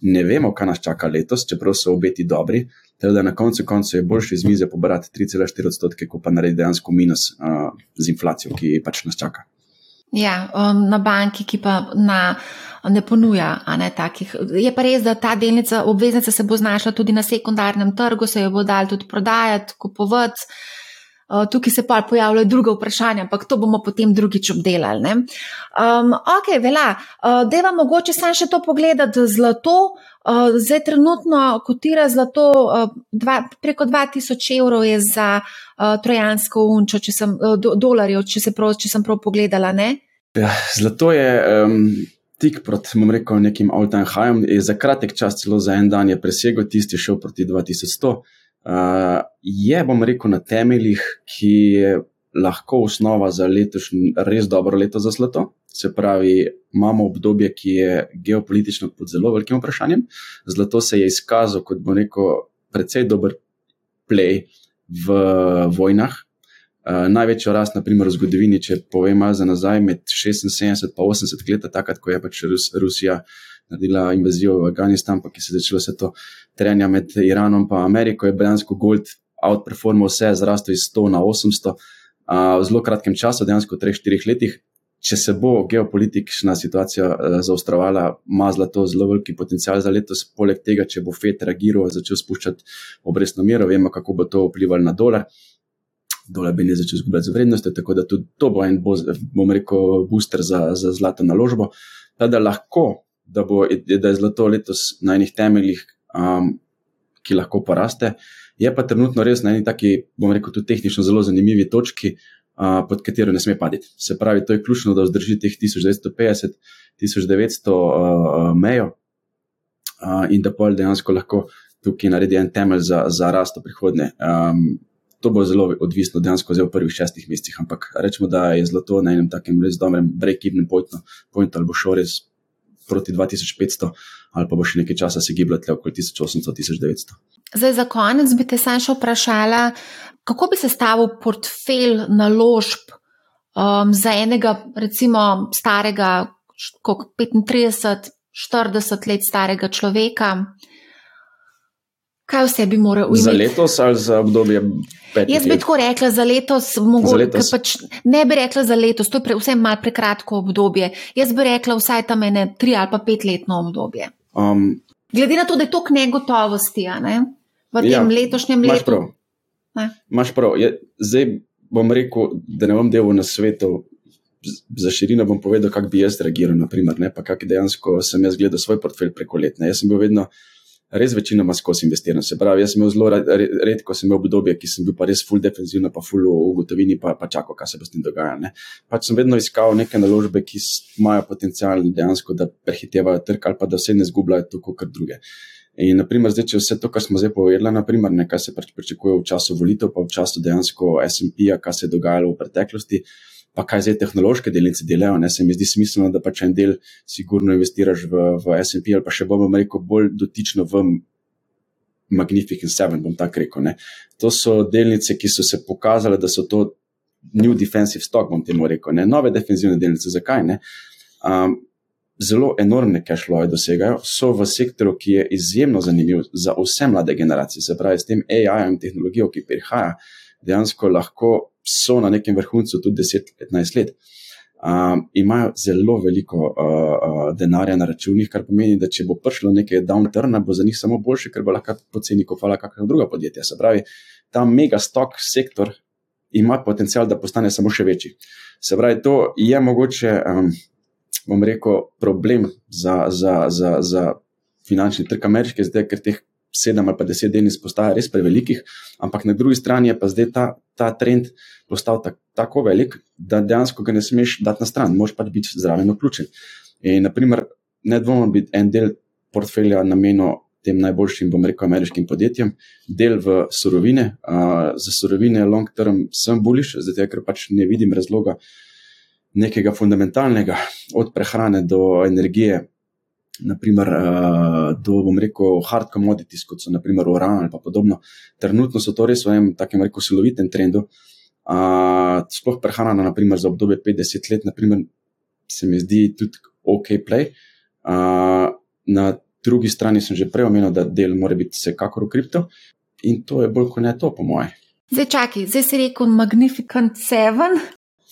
Ne vemo, kaj nas čaka letos, čeprav so obeti dobri. Teda na koncu konca je boljše iz mize pobrati 3,4 odstotke, kot pa narediti dejansko minus uh, z inflacijo, ki pač nas čaka. Ja, um, na banki, ki pa na ne ponuja ne, takih. Je pa res, da ta delnica, obveznica se bo znašla tudi na sekundarnem trgu, se jo bo dal tudi prodajati, kupovati. Uh, tukaj se pa pojavljajo druga vprašanja, ampak to bomo potem drugič obdelali. Um, ok, vela, uh, da vam mogoče sam še to pogledati zlato. Uh, zdaj trenutno kotira zlato uh, dva, preko 2000 evrov je za uh, trojansko unčo, če sem, do, dolarjev, če, se prav, če sem prav pogledala. Ja, zlato je. Um tik proti, bom rekel, nekim all-time highem, in za kratek čas, celo za en dan, je presegel tisti, šel proti 2100. Uh, je, bom rekel, na temeljih, ki lahko osnova za letošnje res dobro leto za zlato. Se pravi, imamo obdobje, ki je geopolitično pod zelo velikim vprašanjem. Zlato se je izkazal kot bo neko precej dober play v vojnah. Uh, največjo rast, naprimer, v zgodovini, če povem malo za nazaj, med 76 in 80 let, takrat, ko je pač Rus, Rusija naredila invazijo v Afganistan, pa ki se je začelo vse to trenja med Iranom in Ameriko, je dejansko Gold outperformal vse, zrastel iz 100 na 800 uh, v zelo kratkem času, dejansko v 3-4 letih če se bo geopolitična situacija uh, zaostrovala, ima zlato zelo veliki potencial za letos. Poleg tega, če bo FED reagiral, začel spuščati obrestno mero, vemo, kako bo to vplivalo na dolar. Dolar bi ne začel izgubljati z vrednostjo, tako da tudi to bo en, bo, bom rekel, booster za, za zlato naložbo. Da lahko, da, bo, da je zlato letos na enih temeljih, um, ki lahko poraste. Je pa trenutno res na eni taki, bom rekel, tudi tehnično zelo zanimivi točki, uh, pod katero ne sme paditi. Se pravi, to je ključno, da vzdrži teh 1950, 1900 uh, mejo uh, in da pol dejansko lahko tukaj naredi en temelj za, za rast v prihodnje. Um, to bo zelo odvisno dejansko v prvih šestih mesecih, ampak rečemo, da je zlato na enem takem res dobrem break-even pointu, pointu ali bo šel res proti 2500 ali pa bo še nekaj časa se gibljati okoli 1800-1900. Zdaj, za konec bi te sam še vprašala, kako bi se stavil portfelj naložb um, za enega, recimo, starega, kot 35, 40 let starega človeka? Kaj vse bi moral imeti? Za letos ali za obdobje? Jaz bi tako rekla za letos, mogoče pač ne bi rekla za letos, to je pre, vse malo prekratko obdobje. Jaz bi rekla vsaj tam ene tri ali pa petletno obdobje. Um, Glede na to, da je toliko negotovosti, ne? v tem ja, letošnjem letu. Prav. Máš prav. Je, zdaj bom rekel, da ne bom delal na svetu. Za širino bom povedal, kako bi jaz reagiral, naprimer, ne, pa kako dejansko sem jaz gledal svoj portfelj preko let. Ne. Jaz sem bil vedno res večinoma skozi investiran. Se pravi, jaz sem imel zelo redko, sem imel obdobje, ki sem bil pa res full defensivno, pa full v gotovini, pa, pa čakal, kaj se bo s tem dogajalo. Pač sem vedno iskal neke naložbe, ki imajo potencial dejansko, da prehitevajo trg ali pa da vse ne zgubljajo tako kot druge. In, naprimer, zdaj, če vse to, kar smo zdaj povedali, naprimer, ne, kaj se pričakuje v času volitev, pa v času dejansko SP-ja, kaj se je dogajalo v preteklosti, pa kaj zdaj tehnološke delnice delajo, ne, se mi zdi smiselno, da pač en del sigurno investiraš v, v SP ali pa še bomo rekel bolj dotično v Magnificent Seven, bom tako rekel. Ne. To so delnice, ki so se pokazale, da so to new defensive stock, bom temu rekel, ne. nove defensivne delnice. Zakaj ne? Um, zelo enormne cashflowe dosegajo, so v sektoru, ki je izjemno zanimiv za vse mlade generacije. Se pravi, s tem AI-jem, tehnologijo, ki prihaja, dejansko lahko so na nekem vrhuncu tudi 10-15 let. Um, imajo zelo veliko uh, uh, denarja na računih, kar pomeni, da če bo prišlo nekaj downturna, bo za njih samo boljše, ker bo lahko poceni kupovala kakšna druga podjetja. Se pravi, ta mega stock sektor ima potencial, da postane samo še večji. Se pravi, to je mogoče. Um, bom rekel, problem za, za, za, za finančni trg ameriške, zdaj, ker teh sedem ali pa deset delnic postaja res prevelikih, ampak na drugi strani je pa zdaj ta, ta trend postal tak, tako velik, da dejansko ga ne smeš dati na stran, moš pač biti zraven vključen. In, naprimer, ne dvomim, bi en del portfelja namenil tem najboljšim, bom rekel, ameriškim podjetjem, del v surovine. Uh, za surovine long term sem buliš, zato ker pač ne vidim razloga, nekega fundamentalnega, od prehrane do energije, naprimer, do, bom rekel, hard commodities, kot so naprimer uran ali podobno. Trenutno so to res v enem takem, rekel, silovitem trendu. Uh, sploh prehrana, naprimer, za obdobje 50 let, naprimer, se mi zdi tudi ok play. Uh, na drugi strani sem že prej omenil, da del mora biti vsekakor v kripto in to je bolj kot ne to, po moje. Zdaj, čakaj, zdaj si rekel Magnificent Seven.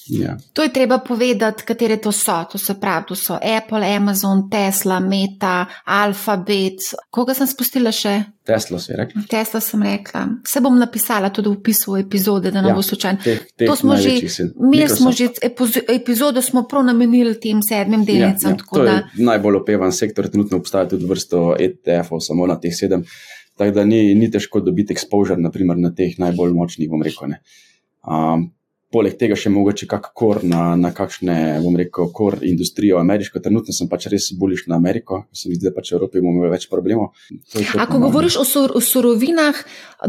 Ja. To je treba povedati, katere to so. To se pravi, to so Apple, Amazon, Tesla, Meta, Alphabet. Koga sem spustila še? Tesla si rekla. Tesla sem rekla. Vse bom napisala tudi v opisu epizode, da ne ja, bo slučajno. To smo že, imeli smo že epizodo, smo prav namenili tem sedmim delnicam. Ja, ja. Da... najbolj opevan sektor, trenutno obstaja tudi vrsto ETF-ov, samo na teh sedem. Tako da ni, ni težko dobiti exposure naprimer, na teh najbolj močnih, bom rekel. Um, poleg tega še mogoče kak kor na, na kakšne, bom rekel, kor industrijo ameriško. Trenutno sem pač res bolj na Ameriko, ker se mi zdi, da pač v Evropi imamo več problemov. Ako govoriš o, sur, o surovinah,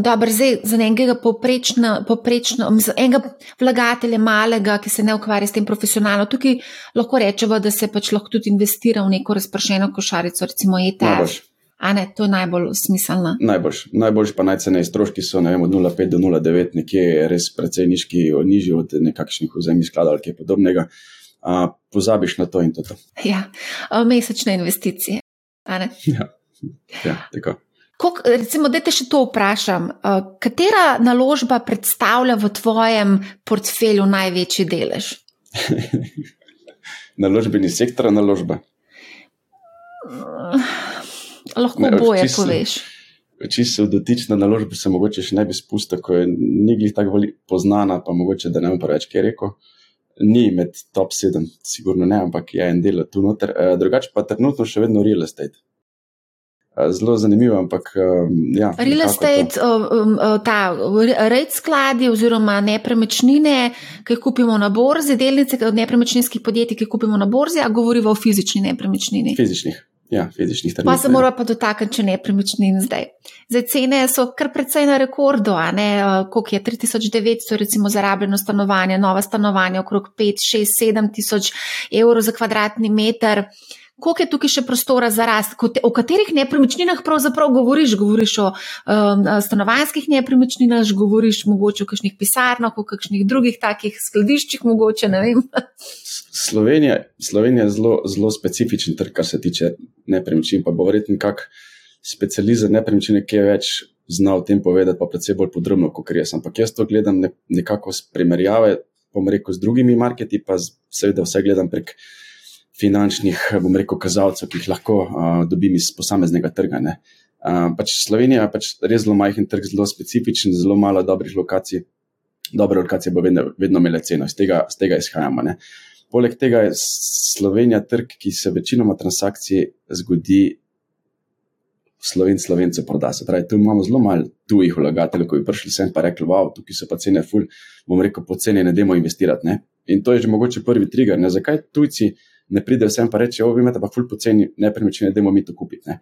dobro, zdaj za enega poprečno, poprečno, za enega vlagatelja malega, ki se ne ukvarja s tem profesionalno, tukaj lahko rečemo, da se pač lahko tudi investira v neko razpršeno košarico, recimo ETF. A ne, to je najbolj smiselno. Najboljš, najboljš pa najcenejši stroški so vem, od 0,5 do 0,9, nekje res precej nižki, nižji od nekakšnih vzemnih skladov ali kaj podobnega. A, pozabiš na to in to. to. Ja, mesečne investicije. Ja, ja, tako. Kok, recimo, da te še to vprašam, katera naložba predstavlja v tvojem portfelju največji delež? Naložbeni sektor, naložba. Lahko boje poveš. Če se dotična naložba, se mogoče še ne bi spustil, ko je nikoli tako poznana, pa mogoče da ne bom preveč kaj rekel. Ni med top 7, sigurno ne, ampak je en del tu noter. E, drugače pa trenutno še vedno real estate. E, zelo zanimivo, ampak. Ja, real estate, um, ta red skladi oziroma nepremičnine, ki jih kupimo na borzi, delnice od nepremičninskih podjetij, ki jih kupimo na borzi, a govorimo o fizični nepremičnini. Fizičnih. Ja, fizičnih trgov. Pa se mora pa dotakniti, če nepremičnin zdaj. Zdaj, cene so kar precej na rekordu, ne, koliko je 3900, recimo, zarabljeno stanovanje, nova stanovanja, okrog 5, 6, 7 tisoč evrov za kvadratni meter. Koliko je tukaj še prostora za rast, o katerih nepremičninah pravzaprav govoriš? Govoriš o um, stanovanjskih nepremičninah, govoriš mogoče o kakšnih pisarnah, o kakšnih drugih takih skladiščih, mogoče ne vem. Slovenija, Slovenija je zelo, zelo specifičen trg, kar se tiče nepremičnin, pa bo verjetno kak specializiran za nepremičnine, ki je več znal o tem povedati, pa predvsem bolj podrobno, kot jaz. Ampak jaz to gledam ne, nekako s primerjave, bom rekel, z drugimi marketi, pa seveda vse gledam prek finančnih, bom rekel, kazalcev, ki jih lahko uh, dobim iz posameznega trga. Uh, pač Slovenija je pač res zelo majhen trg, zelo specifičen, zelo malo dobrih lokacij. Dobre lokacije bo vedno, vedno imele ceno, z tega, z tega izhajamo. Ne. Poleg tega je Slovenija trg, ki se večinoma transakcij zgodi v Sloveniji, slovencu proda. Se pravi, tu imamo zelo malo tujih vlagateljev, ki bi prišli sem in rekli: Wow, tukaj so pa cene ful, bom rekel, poceni, ne demo investirati. Ne? In to je že mogoče prvi trigger. Ne? Zakaj tujci ne pridejo sem in rečejo: Vi imate pa ful poceni nepremičnine, demo mi to kupiti. Ne?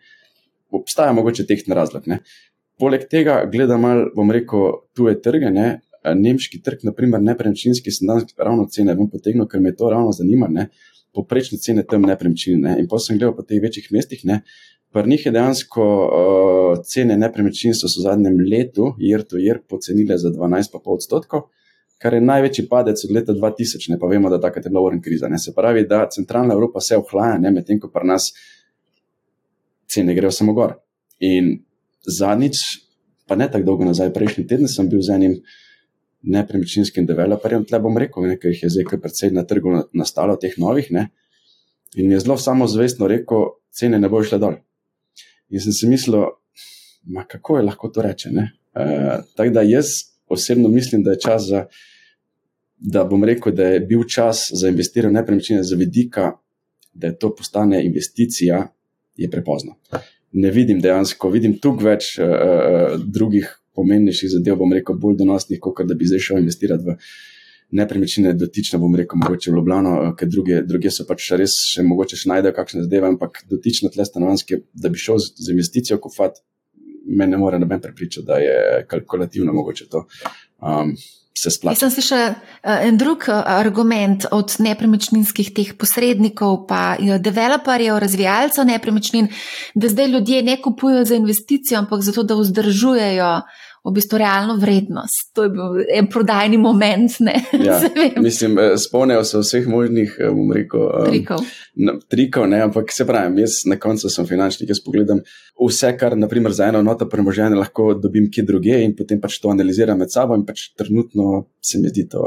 Obstaja mogoče tehten razlog. Ne? Poleg tega gledam malo, bom rekel, tuje trge. Ne? nemški trg, naprimer nepremičninski, sem danes ravno cene ven potegnil, ker me to ravno zanima. Ne? Poprečne cene tam nepremičnin. Ne? In pa sem gledal po teh večjih mestih. Ne? Pri njih je dejansko uh, cene nepremičnin so v zadnjem letu, year to year, pocenile za 12,5 odstotkov, kar je največji padec od leta 2000. Ne pa vemo, da takrat je bila uren kriza. Ne? Se pravi, da centralna Evropa se ohlaja, medtem ko pri nas cene grejo samo gor. In zadnjič, pa ne tako dolgo nazaj, prejšnji teden sem bil z enim nepremičninskim developerjem, tle bom rekel, nekaj jih je zdaj kar precej na trgu nastalo, teh novih. Ne? In je zelo samozvestno rekel, cene ne bo šle dol. In sem si mislil, kako je lahko to reče. E, Tako da jaz osebno mislim, da je čas za. Da bom rekel, da je bil čas za investiranje nepremičnine, za vidika, da to postane investicija, je prepozno. Ne vidim dejansko, vidim tu več uh, drugih pomembnejših zadev, bom rekel, bolj donosnih, kot da bi zdaj šel investirati v nepremičnine, dotične, bom rekel, mogoče v Ljubljano, eh, ker druge, druge so pač res še mogoče še najdejo kakšne zadeve, ampak dotične tle stanovanske, da bi šel z, z investicijo kufat, me ne more noben prepričati, da je kalkulativno mogoče to. Um, Jaz sem slišal uh, en drug uh, argument od nepremičninskih teh posrednikov, pa developerjev, razvijalcev nepremičnin, da zdaj ljudje ne kupujejo za investicijo, ampak zato, da vzdržujejo v bistvu realno vrednost. To je bil en prodajni moment. Ja, mislim, spomnijo se vseh možnih, bom rekel, um, trikov. Na, trikov ne, ampak se pravi, jaz na koncu sem finančnik, jaz pogledam vse, kar naprimer, za eno noto premoženja lahko dobim kje druge in potem pač to analiziram med sabo in pač trenutno se mi zdi to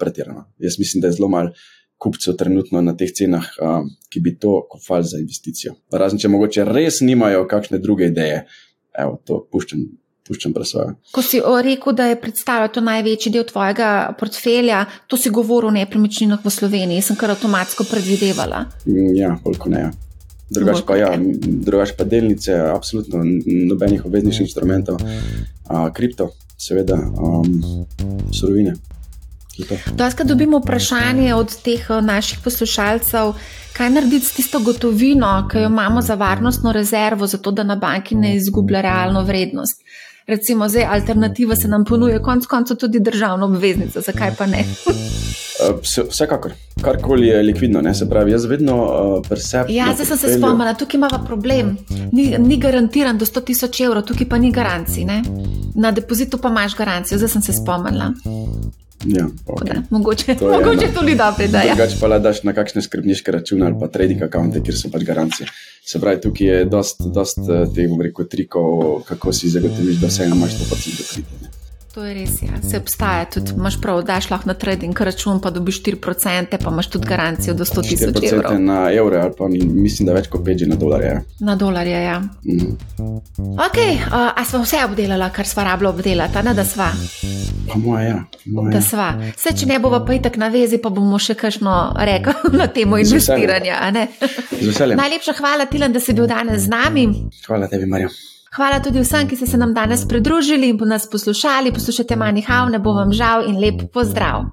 pretirano. Jaz mislim, da je zelo malo. Kupcev trenutno na teh cenah, uh, ki bi to kupili za investicijo. Razen če mogoče res nimajo kakšne druge ideje, evo, to puščam puščam presojo. Ko si rekel, da je predstavljal to največji del tvojega portfelja, to si govoril o nepremičninah v Sloveniji, sem kar avtomatsko predvidevala. Mm, ja, koliko ne. Ja. Drugač pa, ja, drugač pa delnice, absolutno nobenih obveznih instrumentov, a, kripto, seveda, um, surovine. Danes dobimo vprašanje od teh eh, naših poslušalcev, kaj narediti s tisto gotovino, ki jo imamo za varnostno rezervo, zato da na banki ne izgublja realno vrednost. Recimo, zdaj alternativa se nam ponuje, konec koncev tudi državna obveznica, zakaj pa ne? Eh, vsekakor, karkoli je likvidno, ne? se pravi, jaz vedno uh, percepcijo. Ja, zdaj sem se spomnila, tukaj imamo problem. Ni, ni garantiran do 100 tisoč evrov, tukaj pa ni garancij. Ne? Na depozitu pa imaš garancijo, zdaj sem se spomnila. Ja, okay. Mogoče to mogoče je tudi dobro, da je. Drugače pa le daš na kakšne skrbniške račune ali pa trading akonte, kjer so pač garancije. Se pravi, tukaj je dost, dost eh, teh, bom rekel, trikov, kako si zagotoviš, da vse imaš to pacijo dokritje. To je res, ja. se obstaja tudi. Imáš prav, daš lahko na trading račun, pa dobiš 4%, pa imaš tudi garancijo do 100 tisoč evrov. Na evre, ali pa mislim, da več kot 5 na dolarje. Ja. Na dolarje, ja. Mm. Ok, uh, a smo vse obdelali, kar sva rabila obdelati, ne da sva. Pa moja, ja. Moja. Da sva. Vse, če ne bova pa itak na vezi, pa bomo še kakšno rekli na temo investiranja. Najlepša hvala, Tilan, da si bil danes z nami. Hvala tebi, Marja. Hvala tudi vsem, ki ste se nam danes pridružili in nas poslušali. Poslušajte manj hav, ne bo vam žal in lep pozdrav.